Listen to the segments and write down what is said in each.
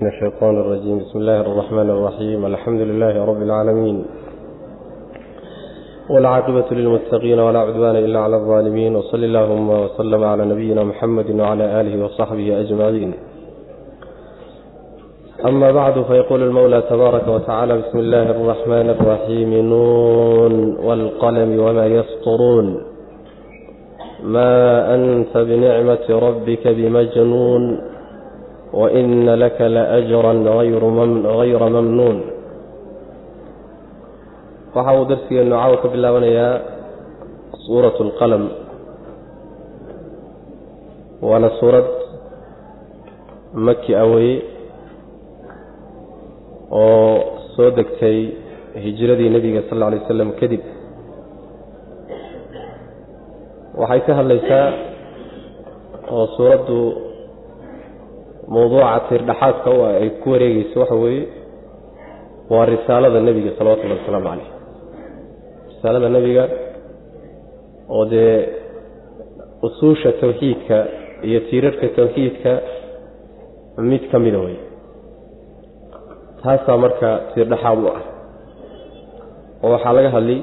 من الشيطان الرجيم بسم الله الرحمن الرحيم الحمد لله رب العالمين والعاقبة للمتقين ولا عدوان إلا على الظالمين وصل اللهم وسلم على نبينا محمد وعلى آله وصحبه أجمعين أما بعد فيقول المولى تبارك وتعالى بسم الله الرحمن الرحيم نون والقلم وما يسطرون ما أنت بنعمة ربك بمجنون وإن لك لأجرا غayra mamnuun waxa uu darsigeenu caawa ka bilaabanayaa suuraة اlqalm waana suurad maki a weye oo soo degtay hijiradii nebiga sal اه alay slam kadib waxay ka hadlaysaa oo suuraddu mawduuca tiirdhaxaadka u ah ay ku wareegeyso waxa weeye waa risaalada nebiga salawatullahi wasalaamu caleyh risaalada nebiga oo dee usuusha tawxiidka iyo tiirarka tawxiidka mid ka mida wey taasaa marka tiirdhaxaad u ah oo waxaa laga hadlay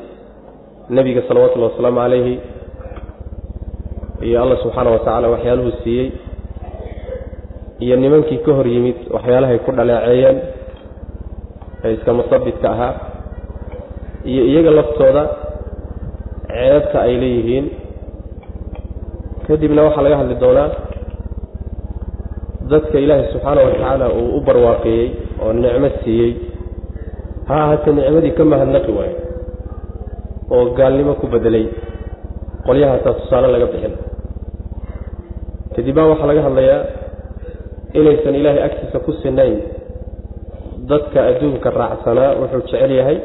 nebiga salawatullahi wasalaamu calayhi iyo allah subxaana wa tacaala waxyaaluhu siiyey iyo nimankii ka hor yimid waxyaalahay ku dhaleeceeyeen ee iska musabidka ahaa iyo iyaga laftooda ceebta ay leeyihiin. Kadibna waxaa laga hadli doonaa dadka ilaahay subxaana wa tacaala uu u barwaaqeeyey oo nicmo siiyey. Ha ahaatee nicmadii ka mahadnaqi waayo oo gaalnimo ku bedelay qolyahaasaa tusaale laga bixin. Kadib baa waxaa laga hadlayaa inaysan ilaahay agtiisa ku sinayn dadka adduunka raacsanaa wuxuu jecel yahay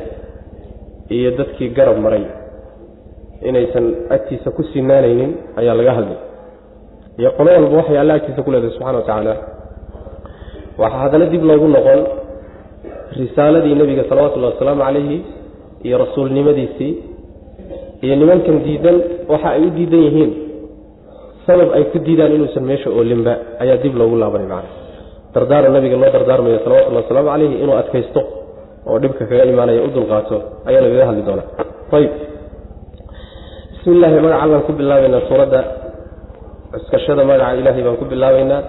iyo dadkii garab maray. Inaysan agtiisa ku sinaanaynin ayaa laga hadlay. Iyo qolo walba waxay alle agtiisa ku leedahay subxana wa tacaala. Waxaa haddana dib loogu noqon risaaladii nebiga salawatullahi wasalaamu calayhi iyo rasuulnimadiisii iyo nimankan diidan waxa ay u diidan yihiin sabab ay ku diidaan inuusan meesha oolinba ayaa dib loogu laabanay macana dardaara nabiga loo dardaarmayo salawatullahi wasalaamu calayhi inuu adkaysto oo dhibka kaga imaanaya u dulqaato ayaa lagaga hadli doonaa ayib bismi illaahi magaca baan ku bilaabaynaa suuradda. Cuskashada magaca ilaahay baan ku bilaabaynaa.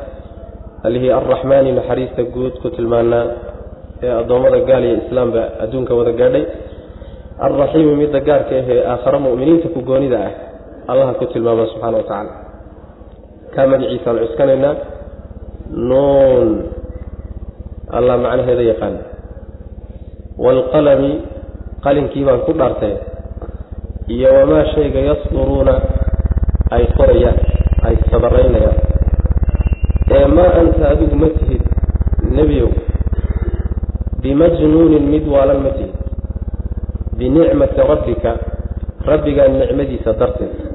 Allihii arraxmaani naxariista guud ku tilmaanaa ee addoommada gaal iyo islaamba adduunka wada gaadhay. Alraxiimi midda gaarka ahee aakhare mu'miniinta ku goonida ah allaha ku tilmaama subxana wa tacaala kaa magaciisaan cuskanaynaa? Nuun allah macnaheeda yaqaana waalqalami qalinkii baan ku dhaartay. Iyo wamaa shayga yasduruuna ay qorayaan ay sabaraynayaan ee maa anta adigu ma tihid nebiyow. Bimajnuunin mid waalan ma tihid. Binicmati rabbika rabbigaa nicmadiisa darteed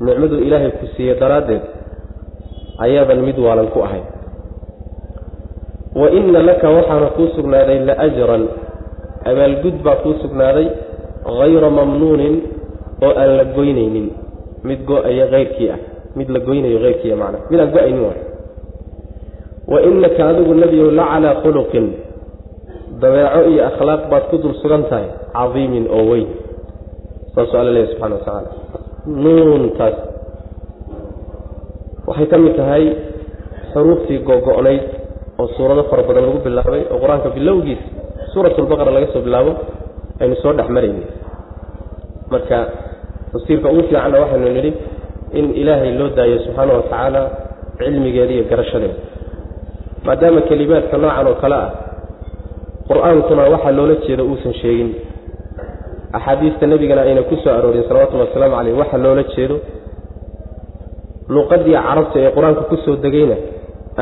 nicmaduu ilaahay ku siiye daraaddeed ayaadan mid waalan ku ahayn. Wa inna laka waxaana kuu sugnaaday la ajran abaalgud baa kuu sugnaaday hayra mamnuunin oo aan la goynaynin. Mid go'aya hayrkii ah. Mid la goynayo hayrkii ah macnaa mid aan go'aynin waay wa innaka adigu nebiyow la calaa khuluqin. Dabeeco iyo akhlaaq baad ku dul sugan tahay cadiimin oo weyn. Saasuu alla leeyahy subxana wa tacaala nuuntaas waxay ka mid tahay xuruuftii gogo-nayd oo suurado fara badan lagu bilaabay oo qur'aanka bilowgiis suuratulbaqara laga soo bilaabo aynu soo dhex marayni marka tafsiirka ugu fiicanna waxaynu nidhi in ilaahay loo daayo subxaana wa tacaala cilmigeeda iyo garashadeeda. Maadaama kelimaadka noocan oo kale ah qur'aankuna waxaa loola jeeda uusan sheegin axaadiista nebigana ayna ku soo aroorin salawatullhi wasalaamu caleyh waxa loola jeedo luqadii carabta ee qur'aanka ku soo degayna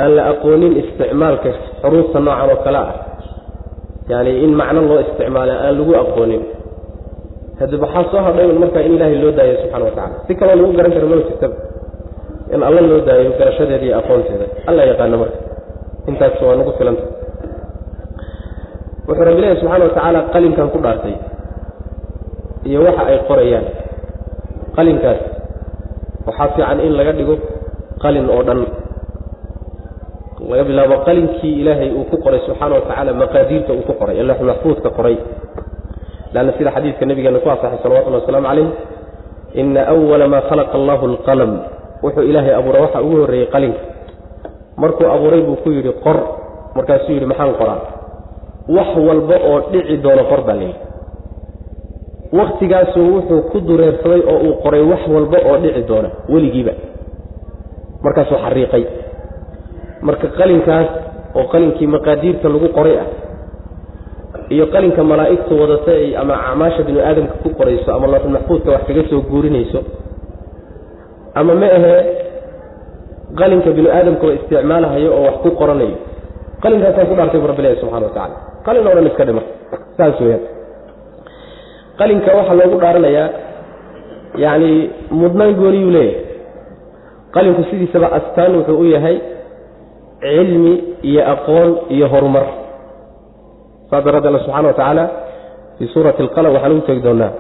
aan la aqoonin isticmaalka xuruufta noocan oo kale ah. Yacni in macno loo isticmaala aan lagu aqoonin. Hadi waxaa soo hadhay un markaa in ilaahay loo daayo subxana wa tacala si kaloo lagu garan karo maba jirtaba in alla loo daayo garashadeeda iyo aqoonteeda. Alla yaqaano marka. Intaas waa nagu filanta. Wuxuu rabbi leeyahy subxana wa tacaala qalinkan ku dhaartay iyo waxa ay qorayaan. Qalinkaas waxaa fiican in laga dhigo qalin oo dhan. Laga bilaabo qalinkii ilaahay uu ku qoray subxaana wa tacaala maqaadiirta uu ku qoray ee loox maxfuudka qoray. Lanna sida xadiidka nabigeena ku asaxay salawatullahi wasalaamu calayh ina awala maa khalaqa allahu alqalam. Wuxuu ilaahay abuuray waxa ugu horreeyey qalinka. Markuu abuuray buu ku yidhi qor. Markaasuu yidhi maxaan qoraa? Wax walba oo dhici doono qor baa layidhi wakhtigaasuu wuxuu ku dureersaday oo uu qoray wax walba oo dhici doona weligiiba. Markaasuu xariiqay. Marka qalinkaas oo qalinkii maqaadiirta lagu qoray ah iyo qalinka malaa'igtu wadata ay ama acmaasha binu aadamka ku qorayso ama looxul maxfuudka wax kaga soo guurinayso ama ma ahee qalinka binu aadamkaba isticmaalahayo oo wax ku qoranayo qalinkaasaan ku dhaartay bu rabbi ilahi subxana wa tacala qalin oo dhan iska dhima. Saas weyaan qalinka waxaa loogu dhaaranayaa yacni mudnaan gooniyuu leeyahay. Qalinku sidiisaba astaan wuxuu u yahay cilmi iyo aqoon iyo horumar. Saas daraadde alla subxana wa tacaala fii suurati alqalm waxaan ugu tegi doonaa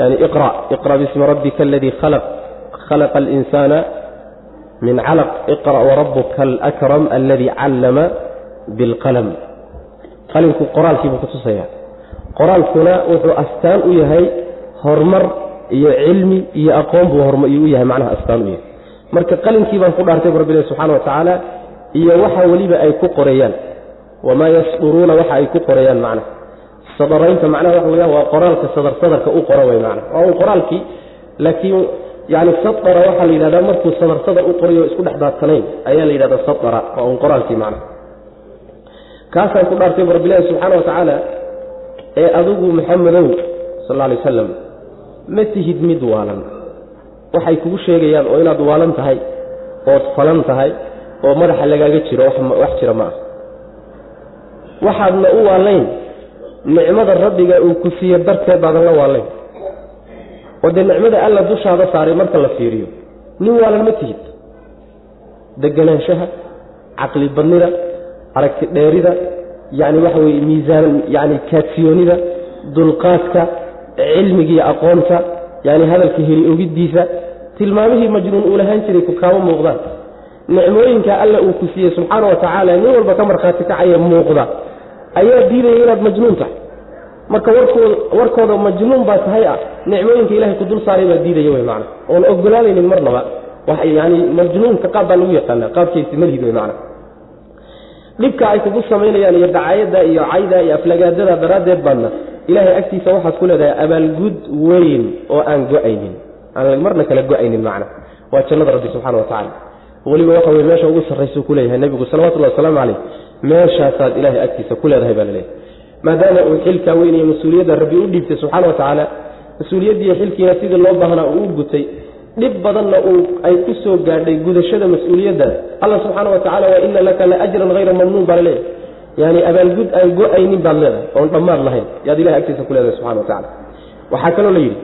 yani iqra iqra bismi rabbika aladii khalaq khalaqa alinsaana min calaq iqra warabuka alakram aladii callama bilqalam. Qalinku qoraalkiibuu kutusaya qoraalkuna wuxuu astaan u yahay horumar iyo cilmi iyo aqoon buu u yahay macnaha astaan u yahay. Marka qalinkii baan ku dhaartay bu rabbi ilahi subxana wa tacaala iyo waxa weliba ay ku qoreeyaan wamaa yasduruuna waxa ay ku qorayaan macna sadaraynta macnaha waxa weyaan waa qoraalka sadar sadarka u qoran way macna waa un qoraalkii laakiin yani sadara waxaa la yidhahdaa markuu sadar sadar u qorayo isku dhex daadsanayn ayaa la yidhahdaa sadara waa un qoraalkii macna kaasaan ku dhaartay bu rabbilahi subxaana wa tacaala ee adigu maxamedow sal alay wasalam ma tihid mid waalan. Waxay kugu sheegayaan oo inaad waalan tahay ood falan tahay oo madaxa lagaaga jiro wax jira ma ah. Waxaadna u waalayn nicmada rabbiga uu ku siiye darteed baadan la waalayn. Oo dee nicmada alla dushaada saaray marka la fiiriyo nin waalan ma tihid. Deganaanshaha caqli badnida aragti dheerida yacni waxa weye miisaan yani kaadsiyoonida dulqaadka cilmigiiyo aqoonta yani hadalka heli ogiddiisa tilmaamihii majnuun uu lahaan jiray ku kaama muuqdaan nicmooyinka alla uu ku siiyey subxaana wa tacaala nin walba ka markhaati kacaya muuqda. Ayaa diidaya inaad majnuun tahay. Marka warkooda majnuun baa tahay ah nicmooyinka ilahay ku dul saaray baa diidaya wey macana oon ogolaanaynin marnaba. Yani majnuunka qaab baa lagu yaqaana qaabkiisi malhid wey macana dhibka ay kugu samaynayaan iyo dacaayada iyo cayda iyo aflagaadada daraaddeed baadna ilaahay agtiisa waxaad ku leedahay abaalgud weyn oo aan go'aynin. Aan marna kala go'aynin macna. Waa jannada rabbi subxana wa tacala weliba waxa weye meesha ugu sarraysuu ku leeyahay nebigu salawatullahi wasalaamu caleyh meeshaasaad ilaahay agtiisa ku leedahay baa la leeyahay maadaama uu xilkaa weynaya mas'uuliyadda rabbi u dhiibtay subxaana wa tacaala mas'uuliyaddiiyo xilkiina sidii loo baahnaa uu u gutay dhib badanna uu ay ku soo gaadhay gudashada mas'uuliyaddaas alla subxaana wa tacala wa ina laka la ajran hayra mamnuun baa la leeyahay yani abaalgud aan go'aynin baad leedahay oon dhammaad lahayn. Yaad ilahay agtiisa ku leedahay subxana wa tacala waxaa kaloo la yidhi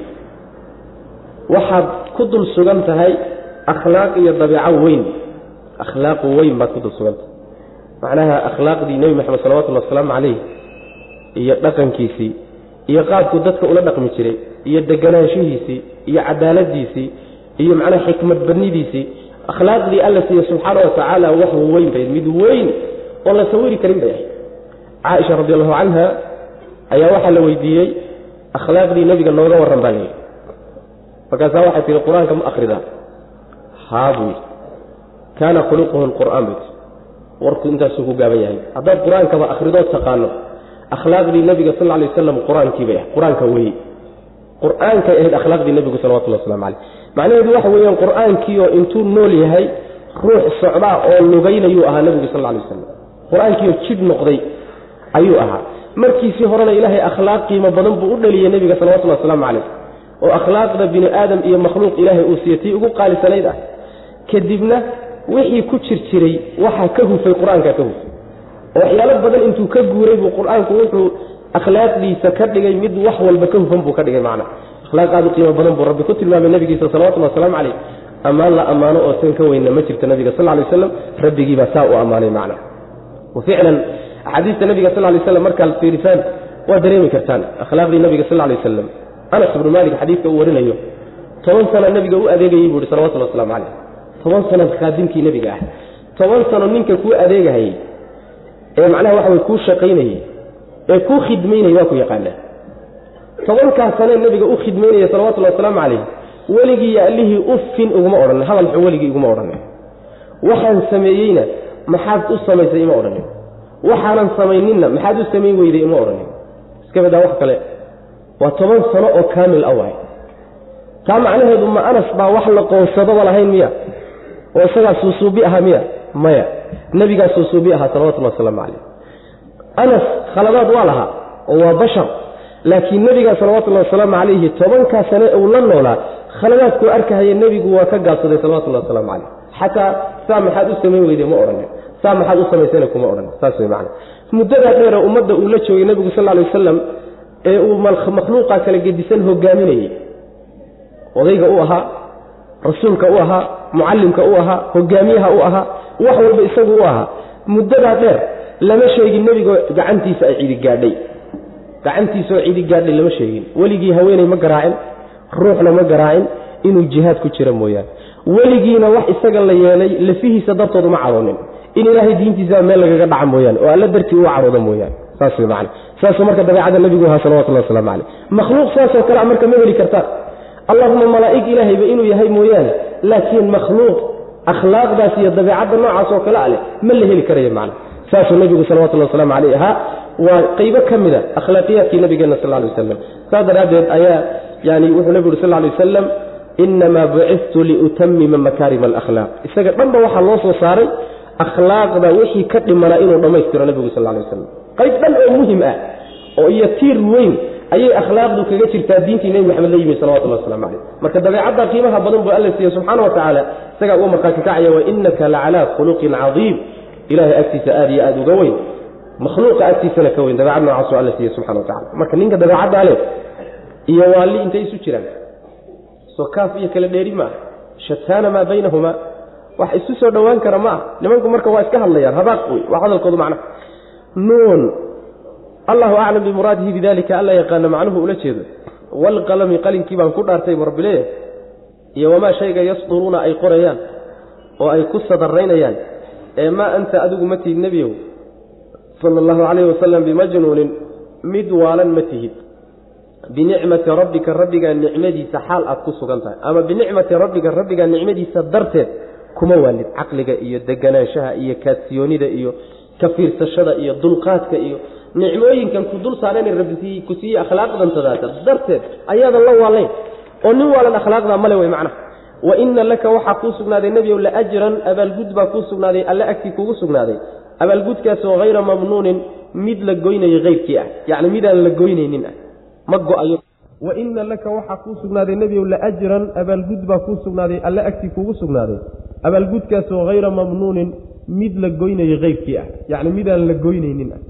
waxaad ku dul sugan tahay akhlaaq iyo dabiico weyn. Akhlaaqu weyn baad ku dul sugan tahay. Macnaha akhlaaqdii nebi maxamed salawatullhi wasalaamu calayh iyo dhaqankiisii iyo qaabkuu dadka ula dhaqmi jiray iyo deganaanshihiisii iyo cadaaladiisii iyo macnaha xikmad badnidiisii akhlaaqdii alla siiye subxaana wa tacaala wax weyn bay mid weyn oo la sawiri karin bay ahayd. Caaisha radi allahu canha ayaa waxaa la weydiiyey akhlaaqdii nebiga nooga warran baa layidhi markaasaa waxay tihi qur'aanka ma akhridaa. Haa buu yidhi. Kaana khuluquhu lqur'aan tii warku intaasuu ku gaaban yahay. Haddaad qur'aankaba akhridoo taqaano akhlaaqdii nebiga sal lla alay wasalam qur'aankii bay ahayd qur'aanka weeye qur'aankay ahayd akhlaaqdii nebigu salawatullahi waslamu caleyh macnaheedu waxa weeyaan qur'aankiioo intuu nool yahay ruux socdaa oo lugaynayuu ahaa nebigu sal alay wasalam qur'aankiioo jidh noqday ayuu ahaa. Markiisii horena ilaahay akhlaaq qiimo badan buu u dhaliyey nebiga salawatullahi wasalaamu caleyh oo akhlaaqda bini aadam iyo makhluuq ilaahay uu siiye tii ugu qaalisanayd ah. Kadibna wixii ku jir jiray waxaa ka hufay qur'aankaa ka hufay. Waxyaalo badan intuu ka guuray buu qur'aanku wuxuu akhlaaqdiisa ka dhigay mid wax walba ka hufan buu ka dhigay macna. Akhlaaqaadu qiimo badan buu rabbi ku tilmaamay nebigiisa salawatullhi wasalaamu caleyh ammaan la ammaano oo tan ka weynna ma jirto nebiga sal lay waslam rabbigiibaa saa u ammaanay macna. Ficlan axaadiista nebiga sal lay slam markaad fiirisaan waa dareemi kartaan akhlaaqdii nebiga sal lay wasalam anas ibnu maalik xadiidka uu warinayo toban sana nebiga u adeegayey buu ihi salawatulli waslamu caleyh toban sana khaadimkii nebiga ah. Toban sano ninka kuu adeegahayey ee macnaha waxa way kuu shaqaynayey ee kuu khidmaynayay waa ku yaqaanaa. Tobankaas sanee nebiga u khidmaynaya salawatullhi wasalaamu calayh weligii allihii uffin uguma odhanin hadal xun weligii iguma odhanin waxaan sameeyeyna maxaad u samaysay ima odhanin waxaanan samayninna maxaad u samayn weyday ima odhanin iska badaa wax kale. Waa toban sano oo kaamil ah waay taa macnaheedu ma anas baa wax la qoonsadoba lahayn miya? Oo isagaa suusuubi ahaa miya? Maya. Nebigaa suusuubi ahaa salawatullhi wasalaamu calayh anas khaladaad waa lahaa oo waa bashar. Laakiin nebigaa salawatullahi wasalaamu calayhi tobankaa sane uu la noolaa khaladaadkuu arkahaya nebigu waa ka gaabsaday salawatullahi wasalaamu calayh xataa saa maxaad u samayn weyday ma odhanin. Saa maxaad u samaysana kuma odhanin. Saas wey macana muddadaa dheera ummadda uu la joogay nebigu sal lla lay wasalam ee uu makhluuqa kala gedisan hogaaminayey odayga u ahaa rasuulka u ahaa mucallimka u ahaa hogaamiyaha u ahaa wax walba isagu u ahaa. Muddadaa dheer lama sheegin nebigo gacantiisa ay cidi gaadhay. Gacantiisaoo cidi gaadhay lama sheegin. Weligii haweeney ma garaacin ruuxna ma garaacin inuu jihaad ku jira mooyaane. Weligiina wax isaga la yeelay lafihiisa dartood uma cadoonin in ilaahay diintiisa meel lagaga dhaca mooyaane oo alla dartii uu cadooda mooyaane. Saas wey macana saasuu marka dabeecadda nebigu ahaa salawatullahi waslamu caleyh makhluuq saasoo kale a marka ma heli kartaan allahuma malaa'ig ilaahayba inuu yahay mooyaane laakiin makhluuq akhlaaqdaas iyo dabeecadda noocaas oo kale a leh ma la heli karayo macna saasuu nebigu salawatullahi waslamu caleyh ahaa. Waa qaybo ka mida akhlaaqiyaadkii nabigeena sal lay wasalam saas daraaddeed ayaa yani wuxuu nebigu uri sal lay wasalam inamaa buciftu liutamima makaarima alakhlaaq isaga dhanba waxaa loo soo saaray akhlaaqda wixii ka dhimanaa inuu dhammaystiro nebigu sal lay wasalam qayb dhan oo muhiim ah oo iyo tiir weyn ayay akhlaaqdu kaga jirtaa diintii nebi maxamed la yimi salawatullah waslamu caleyh marka dabeecadda qiimaha badan buu alla siiye subxaana wa tacaala isagaa uga markhaati kacaya wa inaka lacalaa khuluqin cadiim ilahay agtiisa aada iyo aada uga weyn makhluuqa agtiisana ka weyn dabeecad noocaasoo alla siiye subxana wa tacala marka ninka dabeecaddaa leh iyo waalli intay isu jiraan. Soo kaaf iyo kala dheeri maaha shataana maa baynahumaa wax isu soo dhowaan kara ma ah nimanku marka waa iska hadlayaan habaaq wey waa hadalkoodu macnaha nuun allahu aclam bimuraadihi bidalika alla yaqaana macnuhu ula jeedo. Walqalami qalinkii baan ku dhaartay bu rabbileeya iyo wamaa shayga yasduruuna ay qorayaan oo ay ku sadaraynayaan ee maa anta adigu ma tihid nebiyow sala allahu calayhi wasalam bimajnuunin mid waalan ma tihid. Binicmati rabbika rabbigaa nicmadiisa xaal aad ku sugan tahay. Ama binicmati rabbika rabbigaa nicmadiisa darteed kuma waalid caqliga iyo deganaanshaha iyo kaadsiyoonida iyo ka fiirsashada iyo dulqaadka iyo nicmooyinkan ku dul saareen rabbi ku siiyey akhlaaqdantadaata darteed ayaadan la waalayn. Oo nin waalan akhlaaqdaa male wey macnaha wa ina laka waxaa kuu sugnaaday nebiyow laajran abaalgud baa kuu sugnaaday alle agtii kugu sugnaaday. Abaalgudkaasoo hayra mamnuunin mid la goynayo keyrkii ah. Yacni midaan la goynaynin ah. Ma go'ayo. Wa ina laka waxaa kuu sugnaaday nebiyow laajran abaalgud baa kuu sugnaaday alle agtii kugu sugnaaday. Abaalgudkaasoo hayra mamnuunin mid la goynayo keyrkii ah. Yacni midaan la goynaynin ah.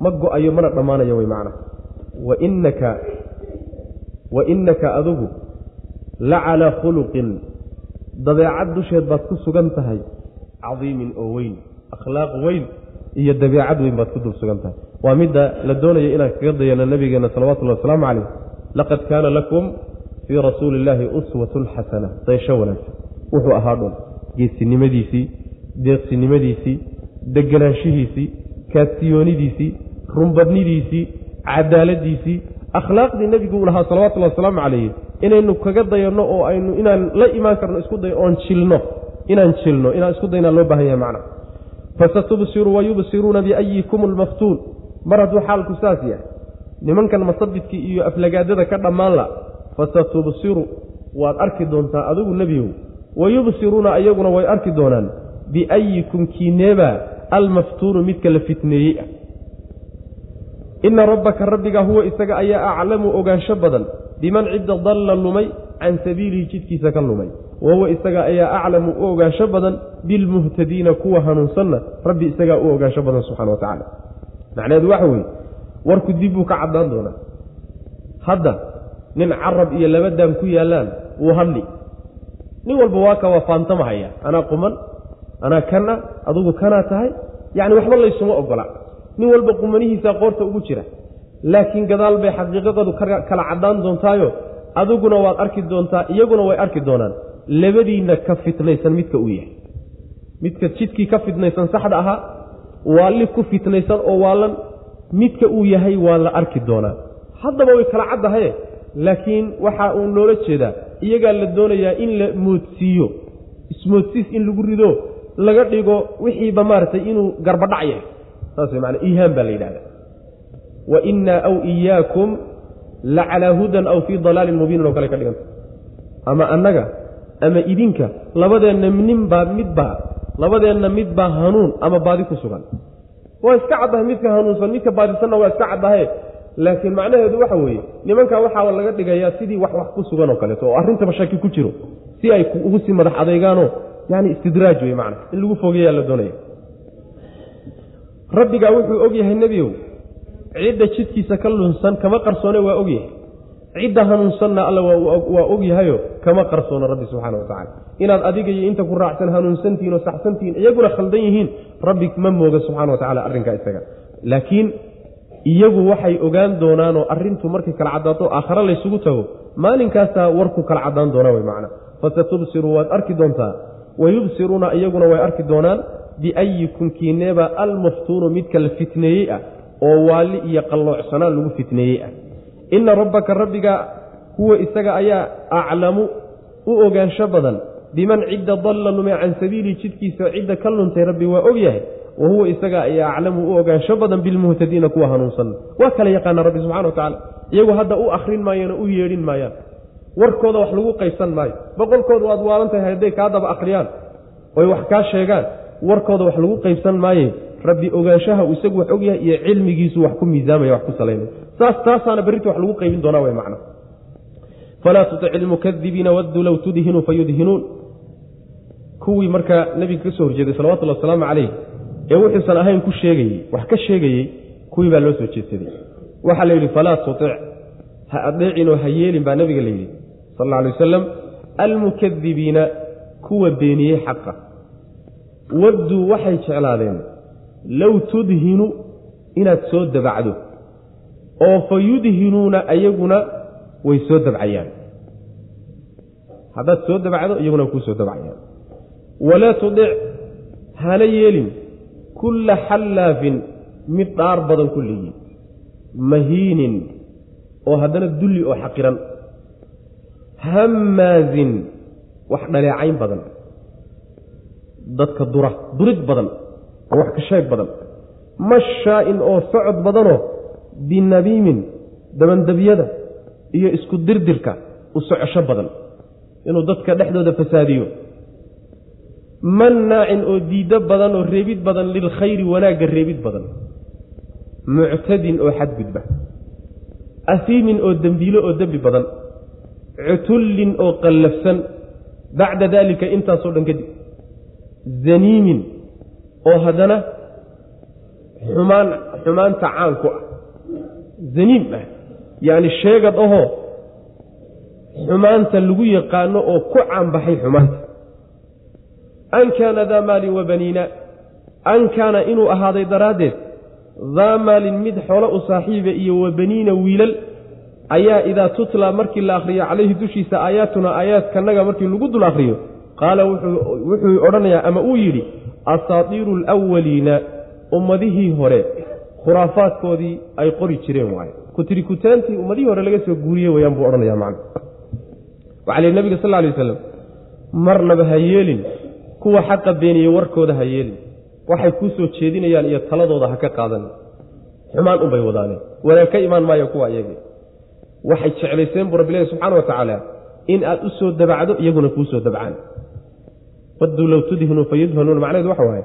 Ma go'ayo mana dhammaanayo wey macnaha wainaka wa innaka adigu la calaa khuluqin dabeecad dusheed baad ku sugan tahay cadiimin oo weyn akhlaaq weyn iyo dabeecad weyn baad ku dul sugan tahay. Waa midda la doonaya inaan kaga dayano nabigeena salawatullahi wasalaamu calayh. Laqad kaana lakum fii rasuuli illaahi uswatun xasana. Dayasho wanaagsan. Wuxuu ahaa dhun geesinimadiisii deeqsinimadiisii deganaanshihiisii kaadsiyoonidiisii runbadnidiisii cadaaladiisii akhlaaqdii nebigu uu lahaa salawatullahi wasalaamu calayhi inaynu kaga dayanno oo aynu inaan la imaan karno isku dayo oon jilno inaan jilno inaan isku daynaa loo baahan yahay macna. Fasatubsiru wayubsiruuna biayikum almaftuun mar hadduu xaalku saas yahay. Nimankan masabidkii iyo aflagaadada ka dhammaan la fasatubsiru waad arki doontaa adigu nebiyow. Wayubsiruuna ayaguna way arki doonaan biayikum kiineeba almaftuunu midka la fitneeyey ah. Ina rabbaka rabbiga huwa isaga ayaa aclamu ogaansho badan biman cidda dalla lumay can sabiilihi jidkiisa ka lumay. Wa huwa isaga ayaa aclamu u ogaansho badan bilmuhtadiina kuwa hanuunsanna rabbi isagaa u ogaansho badan subxana wa tacaala. Macnaheedu waxa weeye warku dib buu ka caddaan doonaa. Hadda nin carab iyo laba daam ku yaallaan wuu hadli. Nin walba waa ka waa faantamahaya anaa quman anaa kana adugu kanaa tahay. Yacni waxba laysuma ogola. Nin walba qumanihiisaa qoorta ugu jira laakiin gadaal bay xaqiiqadoodu kala caddaan doontaayo. Adiguna waad arki doontaa iyaguna way arki doonaan. Labadiinna ka fitnaysan midka uu yahay. Midka jidkii ka fitnaysan saxda ahaa waalli ku fitnaysan oo waalan midka uu yahay waa la arki doonaa. Haddaba way kala caddahaye laakiin waxa uu noola jeedaa iyagaa la doonayaa in la moodsiiyo. Ismoodsiis in lagu rido laga dhigo wixiiba maaragtay inuu garbadhac yahay. Saas way maanaa iihaan baa la yidhahda wa innaa aw iyaakum la calaa hudan aw fii dalaalin mubiinin oo kale ka dhiganta ama annaga ama idinka labadeenna ninbaa midbaa labadeenna midbaa hanuun ama baadi ku sugan. Waa iska caddahay midka hanuunsan midka baadisanna waa iska caddahe laakiin macnaheedu waxa weeye nimankaa waxaa laga dhigayaa sidii wax wax ku sugan oo kaleeto oo arrintaba shaki ku jiro si ay ugu sii madax adeegaanoo yani istidraaj wey macna in lagu fogeeyaa la doonaya. Rabbigaa wuxuu og yahay nebiyow cidda jidkiisa ka lunsan kama qarsoone waa og yahay. Cidda hanuunsanna alla waa og yahayo kama qarsoono rabbi subxaana watacala inaad adiga iyo inta ku raacsan hanuunsantihiin oo saxsantihiin iyaguna khaldan yihiin rabbi ma mooga subxana wa tacala arrinkaa isaga. Laakiin iyagu waxay ogaan doonaanoo arrintu markay kala caddaato aakhare laysugu tago maalinkaasaa warku kala caddaan doona wey macna fasatubsiru waad arki doontaa. Wayubsiruuna iyaguna way arki doonaan biayikum kiineeba almaftuunu midka la fitneeyey ah oo waalli iyo qalloocsanaan lagu fitneeyey ah. Inna rabbaka rabbiga huwa isaga ayaa aclamu u ogaansho badan biman cidda dalla lume can sabiilii jidkiisa cidda ka luntay rabbi waa og yahay wa huwa isaga ayaa aclamu u ogaansho badan bilmuhtadiina kuwa hanuunsan. Waa kala yaqaana rabbi subxana wa tacala iyagu hadda u akhrin maayaan oo u yeedhin maayaan warkooda wax lagu qaysan maayo boqolkooda waad waalan tahay hadday kaa daba akhriyaan oy wax kaa sheegaan warkooda wax lagu qaybsan maaye rabbi ogaanshaha uu isagu wax ogyahay iyo cilmigiisu wax ku miisaamaya wax ku salaynaya saas taasaana berrinta wax lagu qaybin doonaa way macna falaa tutic ilmukadibiina wadduu low tudhinuu fayudhinuun. Kuwii markaa nebiga ka soo horjeeday salawatullhi wasalaamu calayh ee wuxuusan ahayn ku sheegayey wax ka sheegayey kuwii baa loo soo jeedsaday. Waxaa la yidhi falaa tutic ha adeecinoo ha yeelin baa nebiga la yidhi sal alla alay wasalam almukadibiina kuwa beeniyey xaqa. Wadduu waxay jeclaadeen low tudhinu inaad soo dabacdo oo fa yudhinuuna ayaguna way soo dabcayaan. Haddaad soo dabacdo iyaguna kuu soo dabcayaan. Walaa tudic hana yeelin kulla xallaafin mid dhaar badan kulligii mahiinin oo haddana dulli oo xaqiran. Hammaazin wax dhaleecayn badan. Dadka dura durid badan oo wax ka sheeg badan. Mashaa-in oo socod badanoo binamiimin dabandabyada iyo isku dirdirka u socosho badan. Inuu dadka dhexdooda fasaadiyo. Mannaacin oo diiddo badan oo reebid badan lilkhayri wanaagga reebid badan. Muctadin oo xadgudba. Asiimin oo dembiilo oo dembi badan. Cutullin oo qallafsan. Bacda daalika intaasoo dhan kadib zaniimin oo haddana xumaan xumaanta caan ku ah zaniim ah yacni sheegad ahoo xumaanta lagu yaqaano oo ku caanbaxay xumaanta. An kaana daa maalin wa baniina an kaana inuu ahaaday daraaddeed daa maalin mid xoolo u saaxiiba iyo wa baniina wiilal ayaa idaa tutla markii la akhriyo calayhi dushiisa aayaatuna aayaadkanaga markii lagu dul akhriyo qaala wuxuu odhanayaa ama uu yidhi asaatiiru alwaliina ummadihii hore khuraafaadkoodii ay qori jireen waaye. Kutirikutaantii ummadihii hore laga soo guuriye weyaan buu odhanaya macna. Waxaa lihi nabiga sal lay waslam marnaba ha yeelin kuwa xaqa beeniye warkooda ha yeelin. Waxay kuu soo jeedinayaan iyo taladooda ha ka qaadan. Xumaan unbay wadaaneen wanaag ka imaan maayo kuwa iyagii waxay jeclayseen buu rabbilahi subxaana wa tacaala in aad u soo dabacdo iyaguna kuu soo dabcaan wadduu low tudhinuu fayudhanuuna macnaheedu waxa waaye.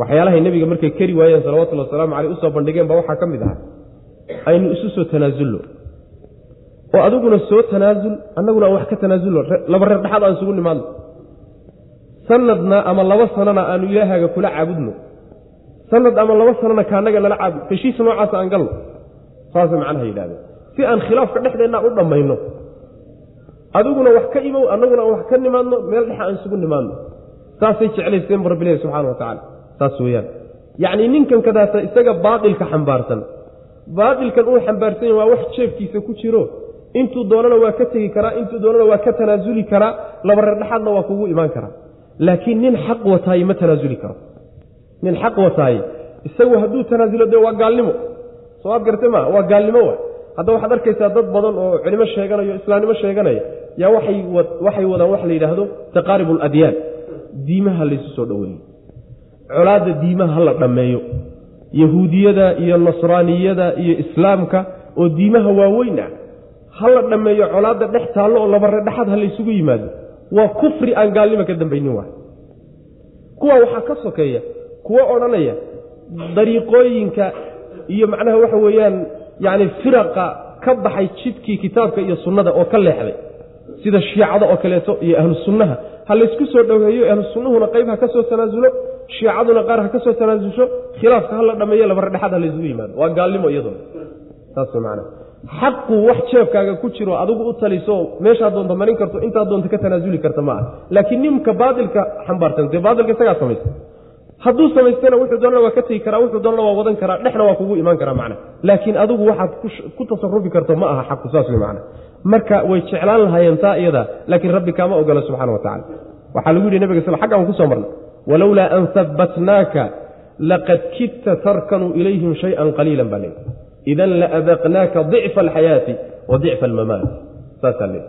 Waxyaalahay nebiga markay keri waayeen salawatullhi wasalaamu caleyh u soo bandhigeen baa waxaa ka mid ahaa. Aynu isu soo tanaasulno. Oo adiguna soo tanaasul annaguna aan wax ka tanaasulno. Laba reer dhexaad aan isugu nimaadno. Sanadna ama laba sanana aanu ilaahaaga kula caabudno. Sanad ama laba sanana kaanaga nala caabud heshiis noocaasa aan galno. Saasay macnaha yidhahdeen si aan khilaafka dhexdeenna u dhammayno adiguna wax ka imow annaguna wax ka nimaadno meel dhexa aan isugu nimaadno. Saasay jeclayseen bu rabbilahi subxana wa tacala saas weeyaan. Yacnii ninkan kadaata isaga baatilka xambaarsan. Baatilkan uu xambaarsan yahy waa wax jeefkiisa ku jiro. Intuu doonana waa ka tegi karaa intuu doonana waa ka tanaasuli karaa laba waa kugu imaan karaa. Laakiin nin xaq wataaye ma tanaasuli karo. Nin xaq wataaye isagu hadduu tanaasulo dee waa gaalnimo. Soo aad gartay maa waa gaalnimo wa hadda waxaad arkaysaa dad badan oo culimo sheeganayo islaamnimo sheeganaya yaa waxay wadaan waxa la yidhaahdo taqaarib aladyaan diimaha laysu soo dhoweeyo colaadda diimaha ha la dhammeeyo yahuudiyada iyo nasraaniyada iyo islaamka oo diimaha waaweyn ah ha la dhammeeyo colaadda dhex taallo oo labare dhexaad ha laysugu yimaado. Waa kufri aan gaalnimo ka dambaynin waay kuwa waxaa ka sokeeya kuwo odhanaya dariiqooyinka iyo macnaha waxa weeyaan yacni firaqa ka baxay jidkii kitaabka iyo sunnada oo ka leexday sida shiicada oo kaleeto iyo ahlu sunnaha ha laysku soo dhoweeyo ahlu sunnahuna qayb ha ka soo tanaasulo shiicaduna qaar ha ka soo tanaasulsho khilaafka ha la dhammeeyo labare dhexaad ha laysugu yimaado. Waa gaalnimo iyaduna saas macnaha. Xaqu wax jeebkaaga ku jiro adigu u taliso meeshaa doonta marin karto intaa doonta ka tanaasuli karta ma ah laakiin nimka baatilka xambaarsan dee baatilka isagaa samaysta? Hadduu samaystana wuxuu doonana waa ka tegi karaa wuxuu doonana waa wadan karaa dhexna waa kugu imaan karaa macna laakiin adigu waxaad ku tasarufi karto ma aha xaqu saas wey macna marka way jeclaan lahaayeen taa iyada laakiin rabbi kaama ogola subxana wa tacala waxaa lagu yidhi nabiga sal xaggaan ku soo marnay. Walowlaa an habbatnaaka laqad kidta tarkanuu ilayhim shayan qaliilan baa leey idan laadaqnaaka dicfa alxayaati wa dicfa almamaat saasaa leey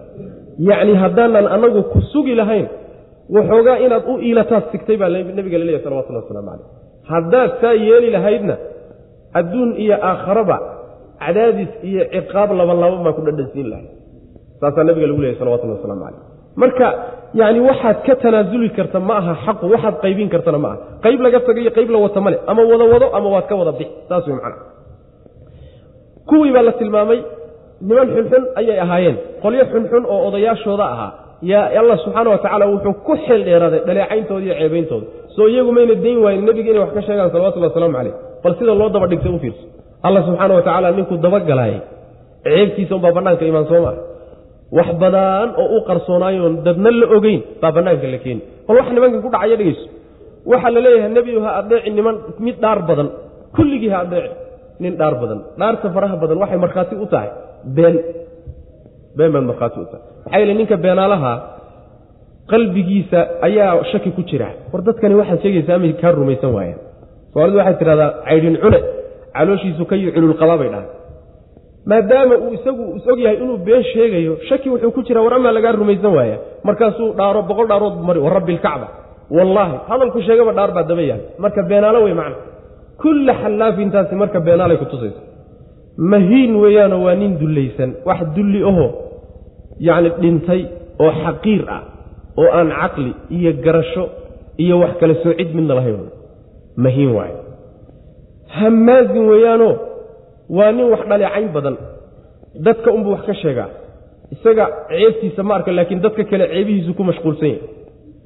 yacni haddaanan anagu ku sugi lahayn waxoogaa inaad u iilataad sigtay baa nabiga laleeyahy salawatullah waslamu caleyh haddaad saa yeeli lahaydna adduun iyo aakharaba cadaadis iyo ciqaab labanlaban baa ku dhadhansiin lahayd saasaa nabiga lagu leeyahy salawatullah waslamu caleyh marka yani waxaad ka tanaasuli karta ma aha xaqu waxaad qaybin kartana ma aha. Qayb laga tagayo qayb la wata male ama wada wado ama waad ka wada bix saas wey macana kuwii baa la tilmaamay niman xunxun ayay ahaayeen. Qolyo xunxun oo odayaashooda ahaa. Yaa allah subxaana wa tacaala wuxuu ku xeel dheeraaday dhaleecayntooda iyo ceebeyntooda. Soo iyagu mayna dayn waayen nebiga inay wax ka sheegaan salawatullhi wasalaamu caleyh bal sida loo daba dhigtay u fiirso. Allah subxaana wa tacaala ninkuu dabagalaayay ceebtiisa unbaa bannaanka imaan soo maa wax badan oo u qarsoonaayoon dadna la ogeyn baa bannaanka la keeni bal wax nimankan ku dhacaya dhegeyso waxaa la leeyahay nebigu ha adeeci niman mid dhaar badan. Kulligii ha adeeci nin dhaar badan. Dhaarta faraha badan waxay markhaati u tahay. Been. Been baad markhaati u tahay. Maxaa yeele ninka beenaalaha qalbigiisa ayaa shaki ku jira. War dadkani waxaad sheegaysaa amay kaa rumaysan waayaan soomalidu waxay tidhahdaa caydhin cune. Calooshiisu ka yi cululqabaa bay dhahay maadaama uu isagu is og yahay inuu been sheegayo shaki wuxuu ku jira war amaa lagaa rumaysan waaya markaasuu dhaaro boqol dhaarood mari wa rabbi ilkacba wallaahi hadalku sheegaba dhaar baa daba yaal. Marka beenaalo wey macna. Kulla xallaafintaasi marka beenaalay ku tusaysa mahiin weeyaanoo waa nin dullaysan wax dulli aho yacni dhintay oo xaqiir ah oo aan caqli iyo garasho iyo wax kale soo cid midna lahayn. Mahiin waayo hammaazin weeyaanoo waa nin wax dhaleecayn badan. Dadka unbuu wax ka sheegaa. Isaga ceebtiisa ma arka laakiin dadka kale ceebihiisu ku mashquulsan yahay.